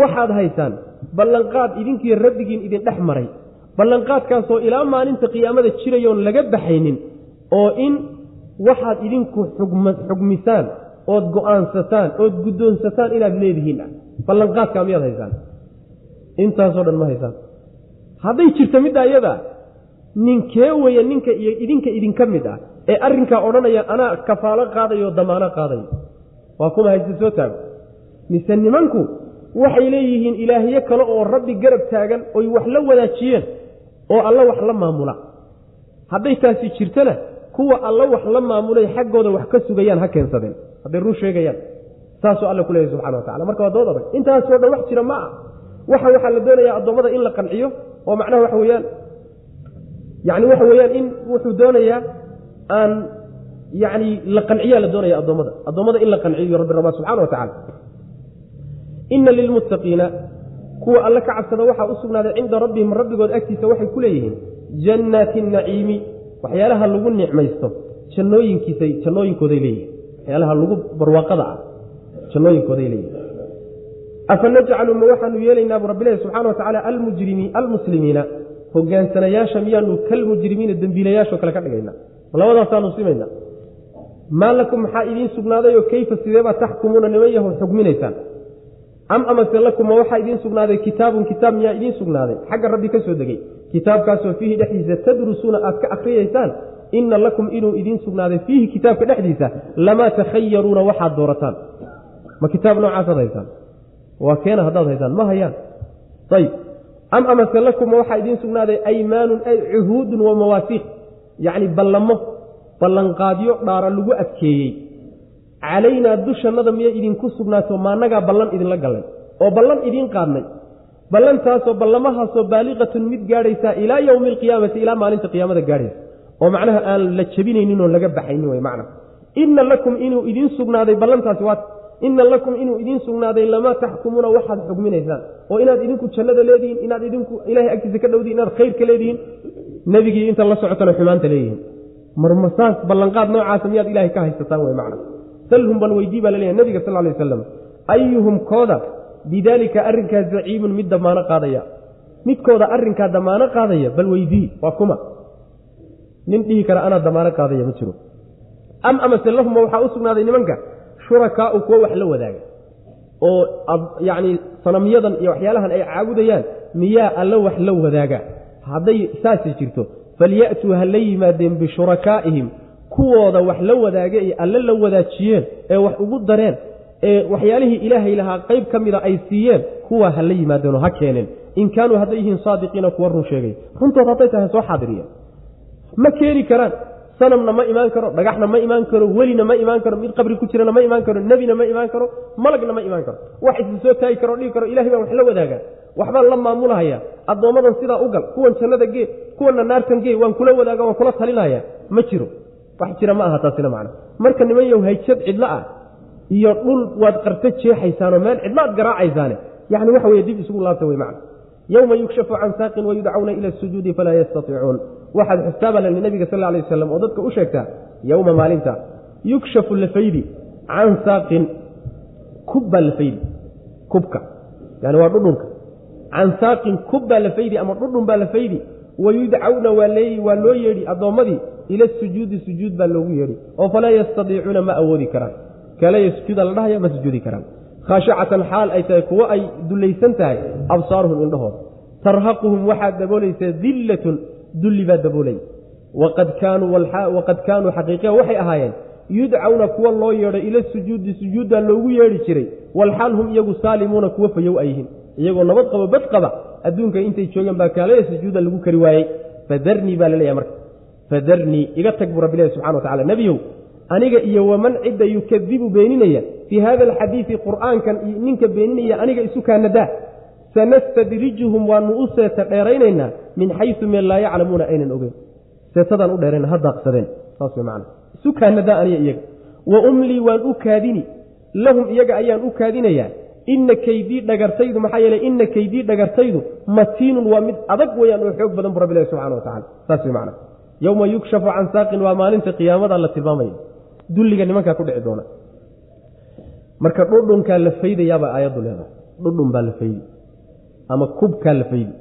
waxaad haysaan? Ballanqaad idinkiiyo rabbigiin idin dhex maray. Ballanqaadkaasoo ilaa maalinta qiyaamada jirayoon laga baxaynin oo in waxaad idinku xugmisaan ood go'aansataan ood guddoonsataan inaad leedihiin. Ah ballanqaadkaa miyaad haysaan? Intaasoo dhan ma haysaan. Hadday jirto middaa iyada ninkee weeye ninka iyo idinka idinka mid ah ee arrinkaa odhanaya anaa kafaalo qaadayo damaano qaadayo. Waa kuma hayse soo taago. Mise nimanku waxay leeyihiin ilaahyo kale oo rabbi garab taagan oy wax la wadaajiyeen oo alla wax la maamula. Hadday taasi jirtana kuwa alla wax la maamulay xaggooda wax ka sugayaan ha keensadeen. Hadday run sheegayaan saasuu alla ku leeyahy subxana wa tacala marka waa dood adag intaasoo dhan wax jira ma ah waxa waxaa la doonayaa addoommada in la qanciyo oo macnaha waxa weeyaan yani waxa weeyaan in wuxuu doonayaa aan yani la qanciyaa la doonaya addoommada. Addoommada in la qanciyo rabbi rabaa subxana wa tacala ina lilmuttaqiina kuwa alle ka cabsada waxaa u sugnaaday cinda rabbihim rabbigood agtiisa waxay ku leeyihiin jannaati naciimi waxyaalaha lagu nicmaysto jannooyinkiisa jannooyinkooday leeyihiin waxyaalaha lagu barwaaqada ah jannooyinkooday leeyihiin afa najcalu ma waxaanu yeelaynaa bu rabbilahi subxana wa tacaala almujrimi almuslimiina hogaansanayaasha miyaanu kalmujrimiina dembiilayaashoo kale ka dhigayna. Labadaasaanu simayna maa lakum maxaa idiin sugnaaday oo keyfa sideebaa taxkumuuna niman yaho xugminaysaan? Am amase lakuma waxaa idiin sugnaaday kitaabun kitaab miyaa idiin sugnaaday? Xagga rabbi ka soo degey kitaabkaasoo fiihi dhexdiisa tadrusuuna aad ka akriyaysaan ina lakum inuu idiin sugnaaday fiihi kitaabka dhexdiisa lamaa takhayaruuna waxaad doorataan. Ma kitaab noocaasaad haysaan waa keena haddaad haysaan? Ma hayaan. Ayb am amase lakuma waxaa idiin sugnaaday aymaanun ay cuhuudun wa mawaasiiq yacni ballamo ballanqaadyo dhaara lagu adkeeyey. Calaynaa dushannada miyay idinku sugnaato maannagaa ballan idinla gallay oo ballan idiin qaadnay. Ballantaasoo ballamahaasoo baaliqatun mid gaadhaysaa ilaa yowmi alqiyaamati ilaa maalinta qiyaamada gaadhaysa. Oo macnaha aan la jebinaynin oo laga baxaynin wey macna. Inna lakum inuu idiin sugnaaday ballantaasi waa inna lakum inuu idiin sugnaaday lamaa taxkumuuna waxaad xugminaysaan. oo inaad idinku jannada leedihiin inaad idinku ilahay agtiisa ka dhowdihin inaad khayrka leedihiin nebigii inta la socotana xumaanta leeyihiin. Marmasaas ballanqaad noocaasa miyaad ilahay ka haysataan wey macna. Salhum bal weydii baa la leeyahay nabiga sal lay wasalam ayuhum kooda bidaalika arrinkaa zaciimun mid damaano qaadaya. Midkooda arrinkaa damaano qaadaya bal weydii waa kuma. Nin dhihi kara anaa damaano qaadaya ma jiro. Am amase lahuma waxaa u sugnaaday nimanka shurakaau kuwo wax la wadaaga oo yacni sanamyadan iyo waxyaalahan ay caabudayaan miyaa alla wax la wadaaga. Hadday saasi jirto falyatuu ha la yimaadeen bishurakaa'ihim kuwooda wax la wadaaga ee alle la wadaajiyeen ee wax ugu dareen ee waxyaalihii ilaahay lahaa qayb ka mida ay siiyeen kuwaa ha la yimaadeenoo ha keeneen. In kaanuu hadday yihiin saadiqiina kuwa run sheegay. Runtood hadday tahay soo xaadiriya ma keeni karaan sanamna ma imaan karo dhagaxna ma imaan karo welina ma imaan karo mid qabri ku jirana ma imaan karo nebina ma imaan karo malagna ma imaan karo. Wax isa soo taagi karo dhihi karo ilahay baan wax la wadaagaa waxbaan la maamulahaya. Addoommadan sidaa u gal kuwan jannada gee kuwanna naartan gee waan kula wadaaga waan kula talinaya ma jiro. Wax jira ma aha taasina macna marka niman yow hayjad cidlo ah iyo dhul waad qarto jeexaysaanoo meel cidlaad garaacaysaane yani waxa weye dib isugu laabta wey macna yowma yukshafu can saaqin wayudcauna ila asujuudi falaa yastaiicuun waxaad xustaaba leni nabiga sal alay wasalam oo dadka u sheegtaa yowma maalinta yukshafu lafaydi can saaqin kub baa lafaydi kubka yani waa dhudhunka. Can saaqin kub baa lafaydi ama dhudhun baa lafaydi wayudcawna waa loo yeedhi addoommadii ila sujuudi sujuud baa loogu yeedhi oo falaa yastadiicuuna ma awoodi karaan. Kalaya sujuuda la dhahaya ma sujuudi karaan. Khaashacatan xaal ay tahay kuwo ay dullaysan tahay absaaruhum indhahooda tarhaquhum waxaa daboolaysa dillatun dulli baa daboolay. Waqad kaanuu xaqiiqiya waxay ahaayeen yudcawna kuwa loo yeedhay ila sujuudi sujuuddaa loogu yeedhi jiray walxaal hum iyagu saalimuuna kuwa fayow ay yihiin. Iyagoo nabad qabo bad qaba adduunka intay joogeen baa kaalaya sujuuda lagu kari waayey. Fadarnii baa la leeyahay marka. Fadarnii iga tag buu rabbilahi subxana wa tacala nebiyow aniga iyo waman cidda yukadibu beeninaya fii hada alxadiidi qur'aankan iyo ninka beeninaya aniga isu kaanadaa sanastadrijuhum waanu u seeta dheeraynaynaa min xayu meel laa yaclamuuna aynan ogeyn. Seetadaan u dheerayna ha daaqsadeen. Saas way macana isu kaanadaa aniga iyaga. Wa umlii waan u kaadini. Lahum iyaga ayaan u kaadinayaa ina kaydii dhagartaydu maxaa yeeley ina kaydii dhagartaydu matiinun waa mid adag weyaan oo xoog badan bu rabbilahi subxana wa tacala saas way macana yowma yukshafu can saaqin waa maalinta qiyaamada la tilmaamaya. Dulliga nimankaa ku dhici doona. Marka dhudhunkaa la faydayaabaa aayaddu leedahay. Dhudhun baa la faydi ama kubkaa la faydi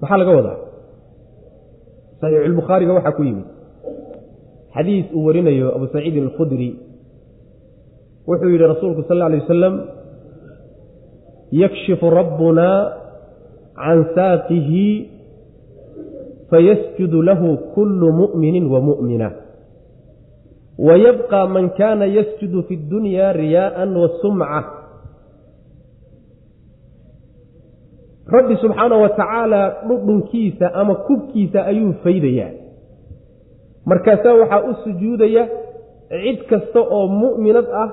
maxaa laga wadaa? Saxiixulbukhaariga waxaa ku yimid. Xadiis uu warinayo abu saciidin alkhudri. Wuxuu yidhi rasuulku sal alla alay wasalam yakshifu rabbuna can saaqihi fayasjudu lahu kullu mu'minin wa mu'mina. Wayabqa man kana yasjudu fi اdunya riyaءa wa rabbi subxaana wa tacaala dhudhunkiisa ama kubkiisa ayuu faydayaa. Markaasaa waxaa u sujuudaya cid kasta oo mu'minad ah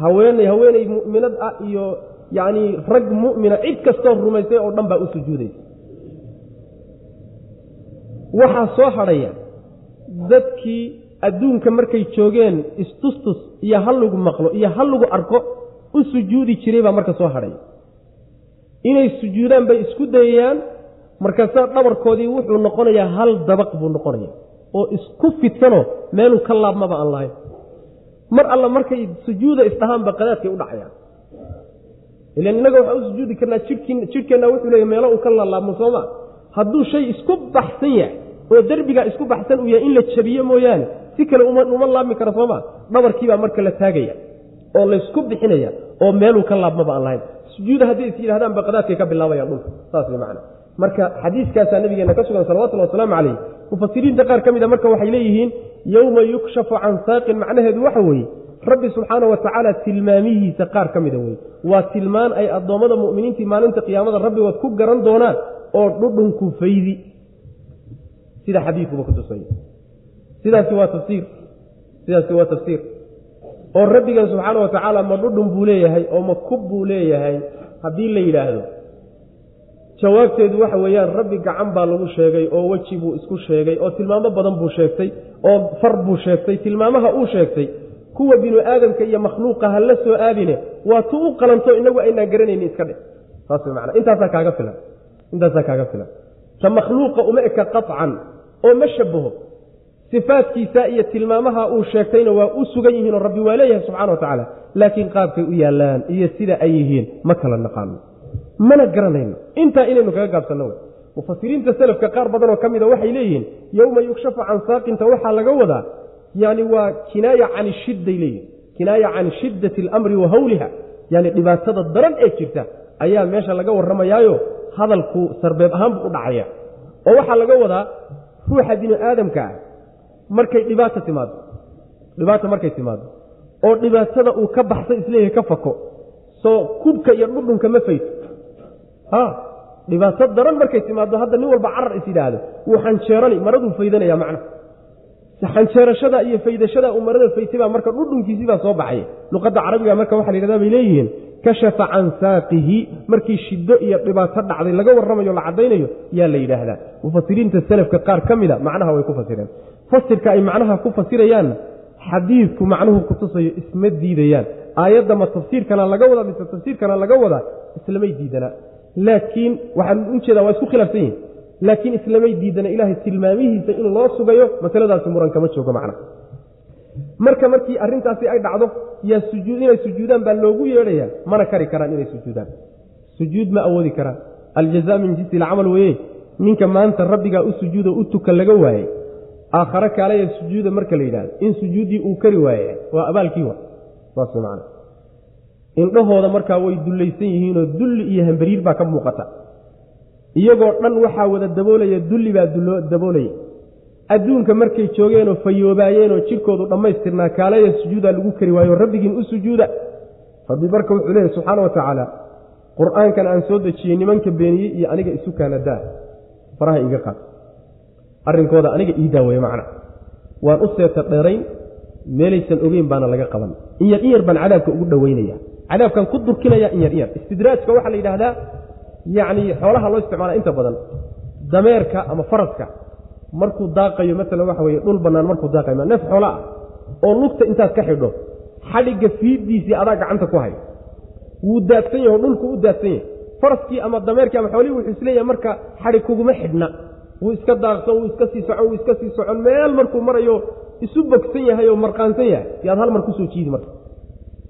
haweeney haweeney mu'minad ah iyo yacni rag mu'mina cid kastoo rumaysay oo dhan baa u sujuudaysa. Waxaa soo hadhaya dadkii adduunka markay joogeen istustus iyo hal lagu maqlo iyo hal lagu arko u sujuudi jiray baa marka soo hadhaya inay sujuudaan bay isku dayayaan markaasaa dhabarkoodii wuxuu noqonayaa hal dabaq buu noqonaya oo isku fidsanoo meeluu ka laabmaba aan lahayn. Mar alla markay sujuuda isdhahaanba qadaadkay u dhacayaan. Ilan innaga waxaa u sujuudi karnaa jidhkii jidhkeenna wuxuu leeya meelo uu ka laalaabmo sooma. Hadduu shay isku baxsan yahay oo derbigaa isku baxsan uu yahay in la jabiyo mooyaane si kale uma laabmi kara sooma. Dhabarkiibaa marka la taagaya oo laysku bixinaya oo meeluu ka laabmaba aan lahayn sujuuda hadday is yidhahdaanba qadaadkay ka bilaabayaan dhulka saas way macana marka xadiiskaasaa nabigeena ka sugan salawatullhi wasalaamu calayh mufasiriinta qaar ka mida marka waxay leeyihiin yowma yukshafu can saaqin macnaheedu waxa weeye rabbi subxaana wa tacaala tilmaamihiisa qaar ka mida weye waa tilmaan ay addoommada mu'miniintii maalinta qiyaamada rabbigood ku garan doonaan oo dhudhunku faydi. Sida xadiidkuba ku tusaya sidaasi waa tafsiir. Sidaasi waa tafsiir oo rabbigan subxaana wa tacaala ma dhudhun buu leeyahay oo ma kub buu leeyahay haddii la yidhaahdo. Jawaabteedu waxa weeyaan rabbi gacan baa lagu sheegay oo weji buu isku sheegay oo tilmaamo badan buu sheegtay oo far buu sheegtay tilmaamaha uu sheegtay. Kuwa binu aadamka iyo makhluuqa ha la soo aadine waa tu u qalanto inagu aynaan garanaynin iska dhe saas way macana intaasaa kaaga filan intaasaa kaaga filan. Ta makhluuqa uma eka qaطcan oo ma shabaho sifaadkiisa iyo tilmaamaha uu sheegtayna waa u sugan yihiin oo rabbi waa leeyahay subxana wa tacaala. Laakiin qaabkay u yaallaan iyo sida ay yihiin ma kala naqaano. Mana garanayno. Intaa inaynu kaga gaabsanno wey mufasiriinta selafka qaar badanoo ka mida waxay leeyihiin yowma yukshafu can saaqinta waxaa laga wadaa yani waa kinaaya can shidday leeyihiin kinaaya can shiddati alamri wa hawliha. Yani dhibaatada daran ee jirta ayaa meesha laga warramayaayo hadalku sarbeeb ahaan buu u dhacaya. Oo waxaa laga wadaa ruuxa binu aadamka ah markay dhibaata timaado. Dhibaata markay timaado. Oo dhibaatada uu ka baxsa is leeyahay ka fako. Soo kubka iyo dhudhunka ma fayto ha! Dhibaato daran markay timaado hadda nin walba carar is yidhaahdo. Wuu xanjeerani maraduu faydanaya macna. Xanjeerashada iyo faydashada uu marada faytay baa marka dhudhunkiisii baa soo baxaya luqadda carabiga marka waxa la yidhahda bay leeyihiin kashafa can saaqihi markii shiddo iyo dhibaato dhacday laga warramayo la caddaynayo yaa la yidhaahdaa. Mufasiriinta selafka qaar ka mida macnaha way ku fasireen fasirka ay macnaha ku fasirayaanna xadiidku macnuhu kutusayo isma diidayaan. Aayadda ma tafsiirkana laga wadaa mise tafsiirkana laga wadaa islamay diidanaa laakiin waxaan u jeedaa waa isku khilaafsan yihiin laakiin islamay diidana ilaahay tilmaamihiisa in loo sugayo masaladaasi muran kama joogo macna marka markii arrintaasi ay dhacdo yaa sujuud inay sujuudaan baa loogu yeedhayaa mana kari karaan inay sujuudaan. Sujuud ma awoodi karaan. Aljazaa min jinsi ilcamal weye ninka maanta rabbigaa u sujuudo u tuka laga waayey aakhare kaalaya sujuuda marka la yidhahdo in sujuuddii uu kari waaye waa abaalkii wa saas man indhahooda markaa way dullaysan yihiinoo dulli iyo hambariir baa ka muuqata. Iyagoo dhan waxaa wada daboolaya dulli baa daboolaya. Adduunka markay joogeenoo fayoobaayeenoo jidhkoodu dhammaystirnaa kaalaya sujuudaa lagu kari waayo rabbigiin u sujuuda. Rabbi marka wuxuu leeyahy subxaana wa tacaala qur'aankan aan soo dejiyey nimanka beeniyey iyo aniga isu kaanadaa faraha iiga qaad arrinkooda aniga ii daaweeye macna. Waan u seeta dheerayn meelaysan ogeyn baana laga qaban. Inyar inyar baan cadaabka ugu dhoweynaya cadaabkan ku durkinaya inyar inyar istidraajka waxaa la yidhaahdaa yacni xoolaha loo isticmaala inta badan. Dameerka ama faraska markuu daaqayo maalan waxa weye dhul bannaan markuu daaqayo neef xoola ah oo lugta intaad ka xidho xadhigga fiiddiisii adaa gacanta ku hay wuu daadsan yahay oo dhulku u daadsan yahay. Faraskii ama dameerkii ama xoolihii wuxuu is leeyahay marka xadhig kuguma xidhna wuu iska daaqsan wuu iska sii socon wuu iska sii socon meel markuu marayo isu bogsan yahay oo marqaansan yahay. Yaad hal mar ku soo jiidi marka.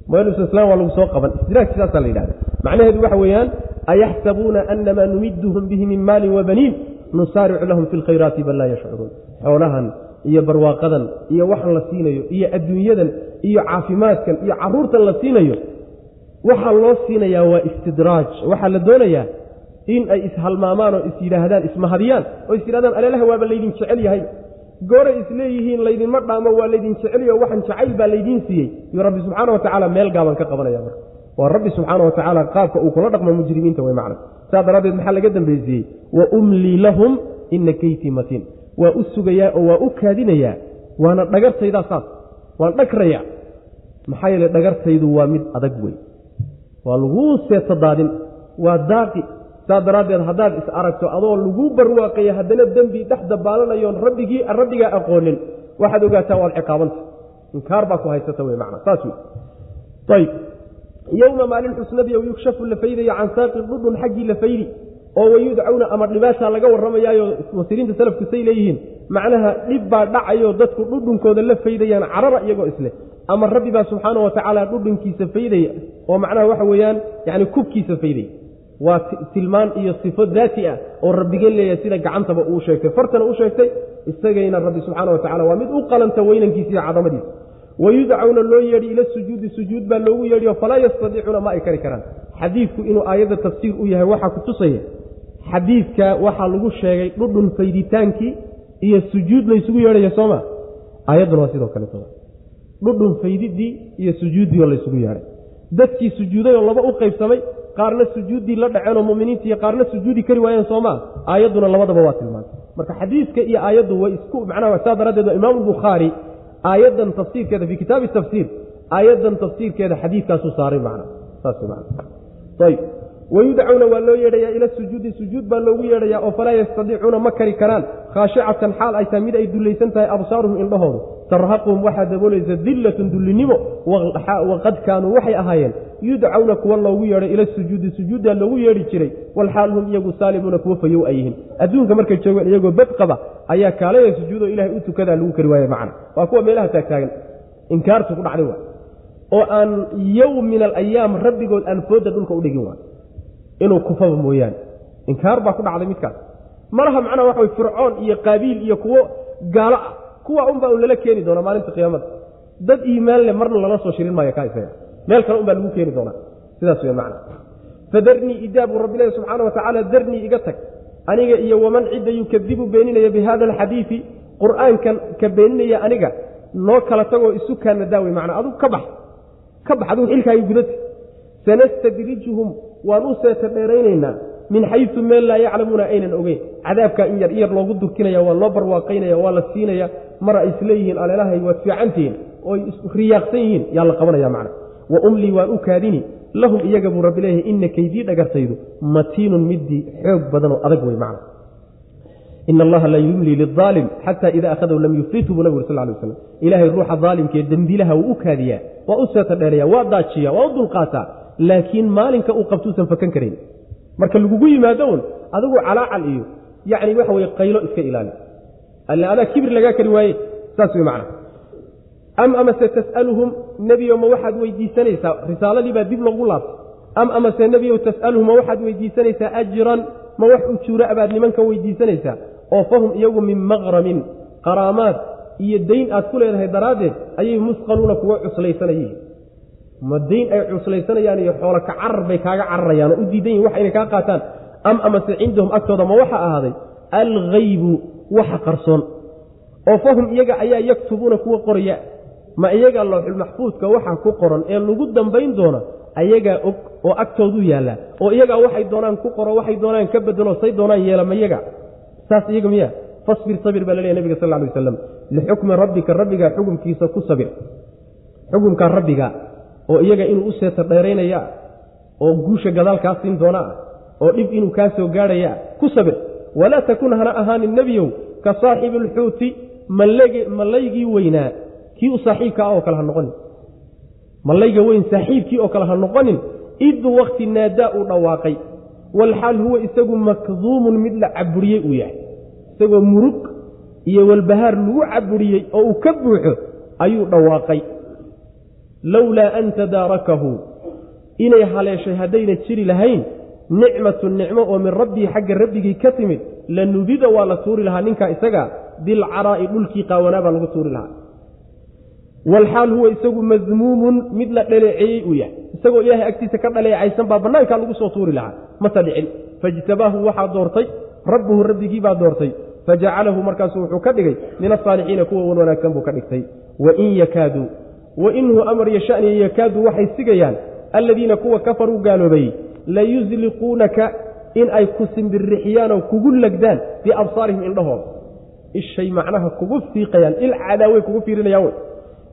Mslam waa lagu soo qaban. Istidraag sidaasaa la yidhahda macnaheedu waxa weeyaan ayaxsabuuna anamaa numiduhum bihi min maalin wabaniin nusaaricu lahum fi lkhayraati bal laa yashcuruun. Xoolahan iyo barwaaqadan iyo waxan la siinayo iyo adduunyadan iyo caafimaadkan iyo caruurtan la siinayo waxaa loo siinayaa waa istidraaj waxaa la doonayaa in ay ishalmaamaan oo is yidhaahdaan ismahadiyaan oo is yidhahdaan aleelaha waaba laydin jecel yahay. Gooray isleeyihiin laydinma dhaamo waa laydin jeceliyo waxan jacayl baa laydiin siiyey. Iyo rabbi subxaana wa tacaala meel gaaban ka qabanaya marka. Waa rabbi subxaana wa tacaala qaabka uu kula dhaqmo mujrimiinta way macna saas daraaddeed maxaa laga dambaysiiyey wa umlii lahum ina keytii matiin waa u sugayaa oo waa u kaadinayaa waana dhagartaydaa saas waan dhagrayaa. Maxaa yeele dhagartaydu waa mid adag wey waa laguu seeto daadin waa daaqi saas daraaddeed haddaad is aragto adoo laguu barwaaqaya haddana dembi dhex dabaalanayoon rabbigii rabbigaa aqoonin. Waxaad ogaataa waad ciqaabanta. Inkaar baa ku haysata wey macna. Saas wey ayb yowma maalin xusnadii o yukshafu la faydaya can saaqin dhudhun xaggii la faydi oo wayudcawna ama dhibaataa laga warramayaayo mufasiriinta salafku say leeyihiin. Macnaha dhib baa dhacayo dadku dhudhunkooda la faydayaan carara iyagoo isleh ama rabbi baa subxaana wa tacaala dhudhunkiisa faydaya oo macnaha waxa weeyaan yani kubkiisa faydaya waa tilmaan iyo sifo daati ah oo rabbigeen leeyahay sida gacantaba uu sheegtay fartana u sheegtay isagayna rabbi subxaana wa tacala waa mid u qalanta weynankiisa iyo cadamadiisa wayudcawna loo yeedhi ila sujuudi sujuud baa loogu yeedhiyo falaa yastadiicuuna ma ay kari karaan. Xadiidku inuu aayadda tafsiir u yahay waxaa ku tusaya xadiidka waxaa lagu sheegay dhudhun fayditaankii iyo sujuud laysugu yeedhaya sooma aayadduna waa sidoo kaleeto dhudhun faydidii iyo sujuuddii oo laysugu yeedhay. Dadkii sujuuday oo laba u qaybsamay qaarna sujuuddii la dhaceenoo muminiinta iyo qaarna sujuudi kari waayeen soomaa aayadduna labadaba waa tilmaantay marka xadiidka iyo aayaddu way isku macnaha saa daraaddeed waa imaamu aayaddan tafsiirkeeda fii kitaabi tafsiir aayaddan tafsiirkeeda xadiidkaasuu saaray macna. Saas macna. Ayb wayudcawna waa loo yeedhayaa ila sujuudi sujuud baa loogu yeedhayaa oo falaa yastadiicuuna ma kari karaan. Khaashicatan xaal ay tahay mid ay dullaysan tahay absaaruhum indhahoodu. Tarhaquhum waxaa daboolaysa dillatun dullinimo waqad kaanuu waxay ahaayeen yudcawna kuwa loogu yeedhay ila sujuudi sujuuddaa loogu yeedhi jiray walxaal hum iyagu saalimuuna kuwa fayow ay yihiin. Adduunka markay joogeen iyagoo badqaba ayaa kaalaya sujuudoo ilahay u tukadaa lagu kari waaye macna. Waa kuwa meelaha taagtaagan. Inkaartu ku dhacday waay. Oo aan yow min alayaam rabbigood aan fooda dhulka u dhigin waay. Inuu kufaba mooyaane. Inkaar baa ku dhacday midkaas. Malaha macnaha waxa way fircoon iyo qaabiil iyo kuwo gaalo ah kuwa unbaa un lala keeni doonaa maalinta qiyaamada. Dad iimaan leh marna lala soo shirin maayo kaa isaga meel kale unbaa lagu keeni doonaa. Sidaas wey macna. Fadarnii idaa buu rabbi leeya subxaana wa tacaala darnii iga tag. Aniga iyo waman cidda yukadibu beeninaya bi hada alxadiidi qur'aankan ka beeninaya aniga noo kala tagoo isu kaana daawey macnaa adugu ka bax. Ka bax adigu xilkaagi gudata sanastadrijuhum waan u seeta dheeraynaynaa min xayu meel laa yaclamuuna aynan ogeyn. Cadaabkaa in yar iyar loogu durkinaya waa loo barwaaqaynaya waa la siinaya mar ay isleeyihiin aleelahay waad fiicantihiin oo riyaaqsan yihiin yaa la qabanaya macna wa umlii waan u kaadini lahum iyaga buu rabbi leeyahay ina kaydii dhagartaydu matiinun midii xoog badanoo adag wey macna. Ina allaha la yumlii liaalim xata ida akhadahu lam yufritu buu nabig ur sal lay waslam ilaahay ruuxa daalimkaee dembilaha wuu u kaadiyaa waa u seeta dheeraya waa daajiya waa u dulqaataa laakiin maalinka uu qabtuusan fakan karayn marka lagugu yimaado un adigu calaacal iyo yacni waxa weye qaylo iska ilaali. Alla adaa kibir lagaa kari waaye saas wey macna am amase tas'aluhum nebiyow ma waxaad weydiisanaysaa risaaladii baa dib loogu laabtay. Am amase nebiyow tas'aluhum ma waxaad weydiisanaysaa ajran? Ma wax ujuura abaad nimanka weydiisanaysaa oo fahum iyagu min maqramin qaraamaad iyo dayn aad ku leedahay daraaddeed ayay musqaluuna kuwa cuslaysanayyihin ma dayn ay cuslaysanayaan iyo xoolo ka carar bay kaaga cararayaan oo u diidan yihiin wax inay kaa qaataan. Am amase cindahum agtooda ma waxa ahaaday? Alghaybu waxa qarsoon. Oo fahum iyaga ayaa yaktubuuna kuwa qoraya ma iyagaa looxulmaxfuudka waxa ku qoran ee lagu dambayn doona ayagaa og oo agtoodu yaallaa oo iyagaa waxay doonaan ku qoro waxay doonaan ka bedelo say doonaan yeela iyaga? Saas iyaga miya fasbir sabir baa laleeyahy nabiga sal lla alay lixukmi rabbika rabbigaa xukumkiisa ku sabir. Xukumkaa rabbiga oo iyaga inuu u seeta dheeraynaya oo guusha gadaal kaa siin doona ah oo dhib inuu kaa soo gaadhaya ku sabir. Walaa takun hana ahaanin nebiyow ka saaxibi alxuuti mallaygii weynaa kii u saaxiibka ah oo kale ha noqonin. Mallayga weyn saaxiibkii oo kale ha noqonin. Id wakti naadaa uu dhawaaqay. Walxaal huwa isagu makduumun mid la caburiyey uu yahay. Isagoo murug iyo walbahaar lagu caburiyey oo uu ka buuxo ayuu dhawaaqay. Lowlaa an tadaarakahu. Inay haleeshay haddayna jiri lahayn nicmatu nicmo oo min rabbii xagga rabbigii ka timid la nubida waa la tuuri lahaa ninkaa isaga bilcaraa'i dhulkii qaawanaa baa lagu tuuri lahaa walxaal huwa isagu madmuumun mid la dhaleeceeyey uu yahay. Isagoo ilaahay agtiisa ka dhaleecaysan baa bannaankaa lagu soo tuuri lahaa. Mase dhicin. Faijtabaahu waxaa doortay rabbuhu rabbigii baa doortay. Fajacalahu markaasu wuxuu ka dhigay min asaalixiina kuwa wan wanaagsan buu ka dhigtay. Wain yakaaduu wainhu amar yashaniya yakaadu waxay sigayaan alladiina kuwa kafaruu gaaloobay layusliquunaka in ay ku simbirixiyaan oo kugu legdaan biabsaarihim indhahooda. Ishay macnaha kugu fiiqayaan il cadaaway kugu fiirinayaan wey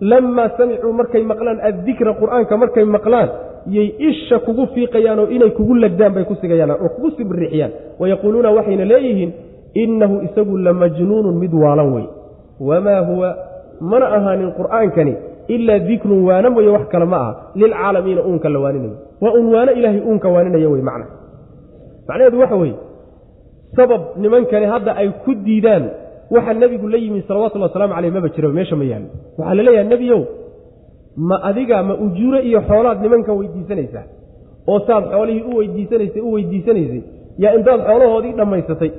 lammaa samicuu markay maqlaan addikra qur'aanka markay maqlaan yay isha kugu fiiqayaan oo inay kugu legdaan bay ku sigayaan oo kugu simbirixiyaan wayaquuluuna waxayna leeyihiin innahu isagu lamajnuunun mid waalan wey wamaa huwa mana ahaanin qur'aankani ilaa dikrun waana mooye wax kale ma aha lilcaalamiina uunka la waaninayo waa un waano ilaahay uunka waaninaya wey macna macnaheedu waxa weeye sabab nimankani hadda ay ku diidaan waxa nebigu la yimi salawatullhi wasalaamu caleyh maba jiraba meesha ma yaallo waxaa la leeyahay nebiyow ma adiga ma ujuuro iyo xoolaad nimankan weydiisanaysaa oo saad xoolihii u weydiisanaysay u weydiisanaysay yaa intaad xoolahoodii dhammaysatay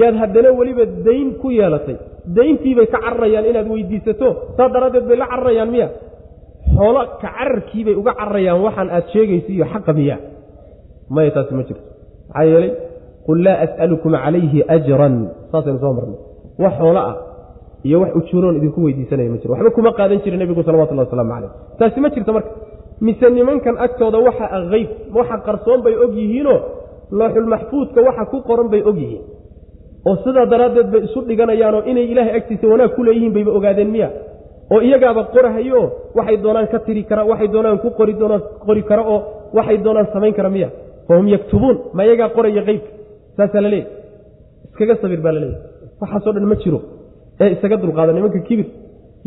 yaad haddana weliba dayn ku yeelatay dayntiibay ka cararayaan inaad weydiisato saas daraaddeed bay la cararayaan miya. Xoolo ka cararkiibay uga cararayaan waxaan aad sheegaysa iyo xaqa miya. Maya taasi ma jirto. Maxaa yeelay qul laa as'alukum calayhi ajran. Saasaynu soo marnay wax xoolo ah iyo wax ujuuroon idinku weydiisanaya ma jiro. Waxba kuma qaadan jirin nebigu salawatullahi wasalaamu calayh taasi ma jirto marka. Mise nimankan agtooda waxa hayb waxa qarsoon bay og yihiinoo looxulmaxfuudka waxa ku qoran bay og yihiin. Oo sidaa daraaddeed bay isu dhiganayaanoo inay ilaahay agtiisa wanaag ku leeyihiin bayba ogaadeen miya. Oo iyagaaba qorahayo waxay doonaan ka tiri kara waxay doonaan ku qori doonaan qori kara oo waxay doonaan samayn kara miya. Fahum yaktubuun ma iyagaa qoraya qeybka. Saasaa la leeyahy iskaga sabir baa la leeyahy waxaasoo dhan ma jiro. Ee isaga dulqaada nimanka kibir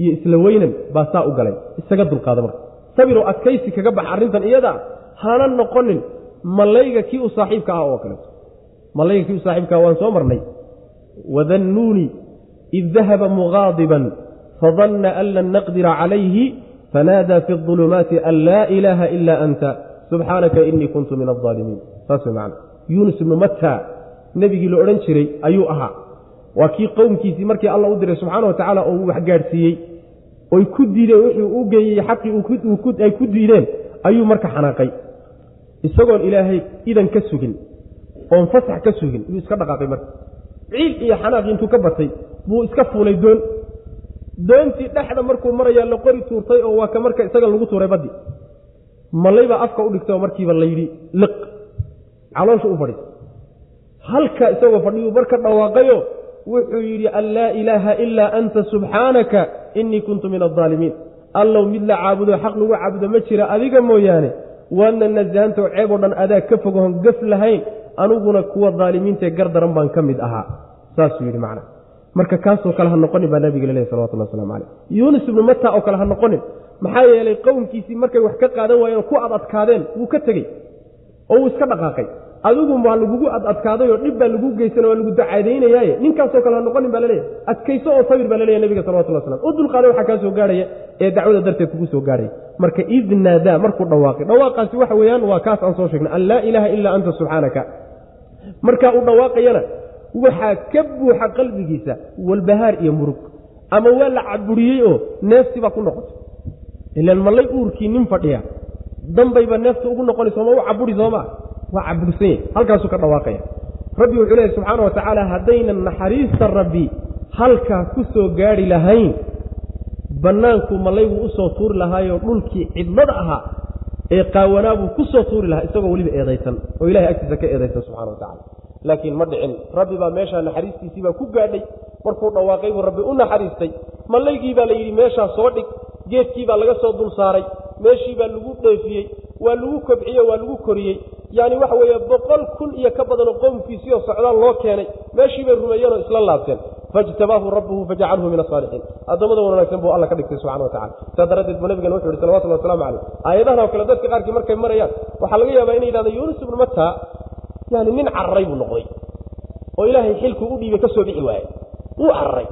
iyo isla weynan baa saa u galay. Isaga dulqaada marka. Sabiroo adkaysi kaga bax arrintan iyadaa hana noqonin. Mallayga kii u saaxiibka ah oo kaleeto mallayga kii u saaxiibka ah waan soo marnay. Wadannuuni id dahaba mugaadiban fadanna an lan naqdira calayhi fanaadaa fi اظulumaati an laa ilaaha ila anta. Subxaanaka inii kuntu min aaalimiin saas wey macana yuunus ibnu matta nebigii la odhan jiray ayuu ahaa waa kii qowmkiisii markii alla u diray subxaana wa tacaala oo uu waxgaadhsiiyey oy ku diideen wixii u geeyey xaqii ay ku diideen ayuu marka xanaaqay. Isagoon ilaahay idan ka sugin oon fasax ka sugin yuu iska dhaqaaqay marka. Ciil iyo xanaaqii intuu ka batay buu iska fuulay doon. Doontii dhexda markuu marayaa la qori tuurtay oo waa ka marka isaga lagu tuuray baddi. Malaybaa afka u dhigtay oo markiiba layidhi liq. Caloosha u fadhiis halka isagoo fadhiyuu marka dhawaaqayo wuxuu yidhi an laa ilaaha ilaa anta subxaanaka innii kuntu min aaalimiin allow mid la caabudo xaq lagu caabudo ma jira adiga mooyaane waadna nasahantaoo ceeb oo dhan adaa ka fogohon gaf lahayn aniguna kuwa daalimiintae gar daran baan ka mid ahaa. Saasuu yidhi macna. Marka kaasoo kale ha noqonin baa nabiga lalehy salawatullah waslamu caleyh. Yuunus ibnu mata oo kale ha noqonin maxaa yeelay qowmkiisii markay wax ka qaadan waayeen ku ad adkaadeen wuu ka tegey oo wuu iska dhaqaaqay adigu waa lagugu ad adkaadayoo dhib baa lagu geysana waa lagu dacaadaynayaaye ninkaasoo kale ha noqonin baa laleeyahy adkayso oo sabir baa laleeyahy nabiga salawatullah slam u dulqaaday waxaa kaa soo gaarhaya ee dacwada darteed kugu soo gaarhaya marka id naadaa markuu dhawaaqay dhawaaqaasi waxa weeyaan waa kaas aan soo sheegnay. An laa ilaaha ilaa anta subxaanaka markaa uu dhawaaqayana waxaa ka buuxa qalbigiisa walbahaar iyo murug. Ama waa la caburiyey oo neefsi baa ku noqotay. Ilaan mallay uurkii nin fadhiya? Danbayba neefta ugu noqonay sooma u caburi soomaa waa cabursan yahy halkaasuu ka dhawaaqaya rabbi wuxuu leeyahy subxaana wa tacaala haddaynan naxariista rabbi halkaa ku soo gaadhi lahayn bannaankuu mallaygu u soo tuuri lahaayoo dhulkii cidlada ahaa ee qaawanaabuu ku soo tuuri lahaa isagoo weliba eedaysan oo ilahay agtiisa ka eedaysan subxana wa tacala laakiin ma dhicin rabbi baa meeshaa naxariistiisii baa ku gaadhay markuu dhawaaqay buu rabbi u naxariistay. Mallaygii baa la yidhi meeshaa soo dhig geedkii baa laga soo dul saaray meeshii baa lagu dheefiyey waa lagu kobciye waa lagu koriyey yacni waxa weeye boqol kun iyo ka badanoo qowmkiisii oo socdaal loo keenay. Meeshii bay rumeeyeenoo isla laabteen. Faijtabaahu rabbuhu fajacalhu min asaalixiin addoommada wanaagsan buu alla ka dhigtay subxana wa tacala saa daraaddeed buu nabigana wuxu yhi salawatullahi waslamu caleyh aayadahan oo kale dadka qaarkii markay marayaan waxaa laga yaabaa inay yidhahda yuunus ibnu matta yani nin cararay buu noqday. Oo ilaahay xilkuu u dhiibay ka soo bixi waayey wuu cararay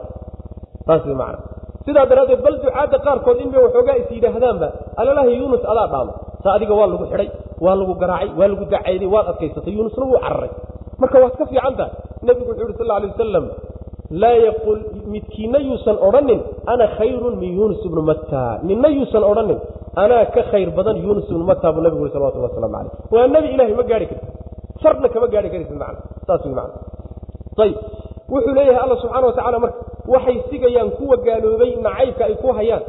saas way macana sidaa daraaddeed bal ducaadda qaarkood in bay waxoogaa is yidhaahdaanba alalahi yuunus adaa dhaama sa adiga waa lagu xidhay waa lagu garaacay waa lagu dacayday waad adkaysatay yuunusna wuu cararay. Marka waad ka fiican tahay nebigu wuxuu yidhi sal alay wasalam laa yaqul midkiinna yuusan odhanin ana khayrun min yuunus ibnu matta ninna yuusan odhanin anaa ka khayr badan yuunus ibnu matta buu nabigu yuri salawatullah waslamu caleyh waa nebi ilahay ma gaari karti farna kama gaari karaysid macna. Saas wey macna. Ayib wuxuu leeyahay alla subxana wa tacala marka waxay sigayaan kuwa gaaloobay nacaybka ay ku hayaan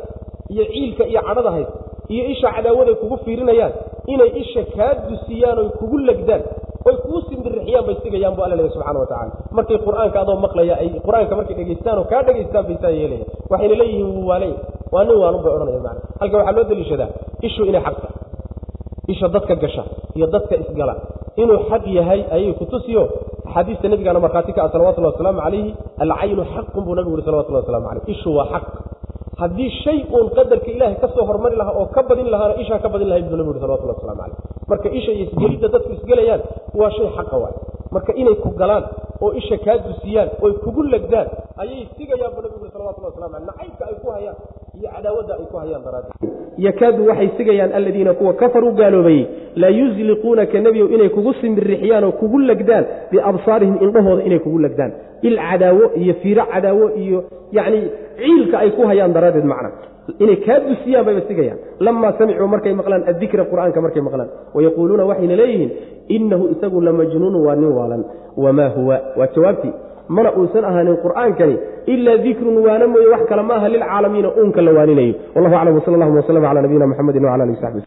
iyo ciilka iyo cadhada hays iyo isha cadaawaday kugu fiirinayaan inay isha kaa dusiyaan oy kugu legdaan oy kugu simbirixiyaan bay sigayaan bu alla leeyahy subxana wa tacala markay qur'aanka adoo maqlaya ay qur'aanka markay dhegaystaan oo kaa dhegaystaan bay saa yeelayan waxayna leeyihiin wuu waalay waa nin waanun bay odhanaya macana halka waxaa loo daliishadaa ishu inay xaq tahay isha dadka gasha iyo dadka isgala inuu xaq yahay ayay ku tusiyo. Axaadiista nabigaana markhaati ka ah salawatullahi wasalaamu calayhi alcaynu xaqun buu nabigu yuri salawatullahi waslamu calayh ishu waa xaq haddii shay uun qadarka ilaahay ka soo hormari lahaa oo ka badin lahaana ishaa ka badin lahayd buu nabigu yuri salawatullahi waslamu calayh. Marka isha iyo isgelidda dadku isgelayaan waa shay xaqa waay. Marka inay ku galaan oo isha kaa dusiyaan oy kugu legdaan ayay sigayaan buu nabigu yuri salawatullahi waslamu calayh. Nacaybka ay ku hayaan iyo cadaawadda ay ku hayaan daraaddeed. Yakaadu waxay sigayaan aladiina kuwa kafaruu gaaloobayey la yusliquunaka nebiyow inay kugu simbirixiyaan oo kugu legdaan biabsaarihim indhahooda inay kugu legdaan il cadaawo iyo fiiro cadaawo iyo yacni ciilka ay ku hayaan daraaddeed macna. Inay kaa dusiyaan bayba sigayaan. Lamaa samicuu markay maqlaan addikra qur'aanka markay maqlaan. Wayaquuluuna waxayna leeyihiin innahu isagu lamajnuunu waa nin waalan. Wamaa huwa? Waa jawaabtii. Mana uusan ahaanin qur'aankani ilaa dikrun waana mooye wax kale ma aha lilcaalamiina uunka la waaninayo. Wallahu aclam wsala allahuma waslama cala nabiyina muxamedin wcala alihi saxbi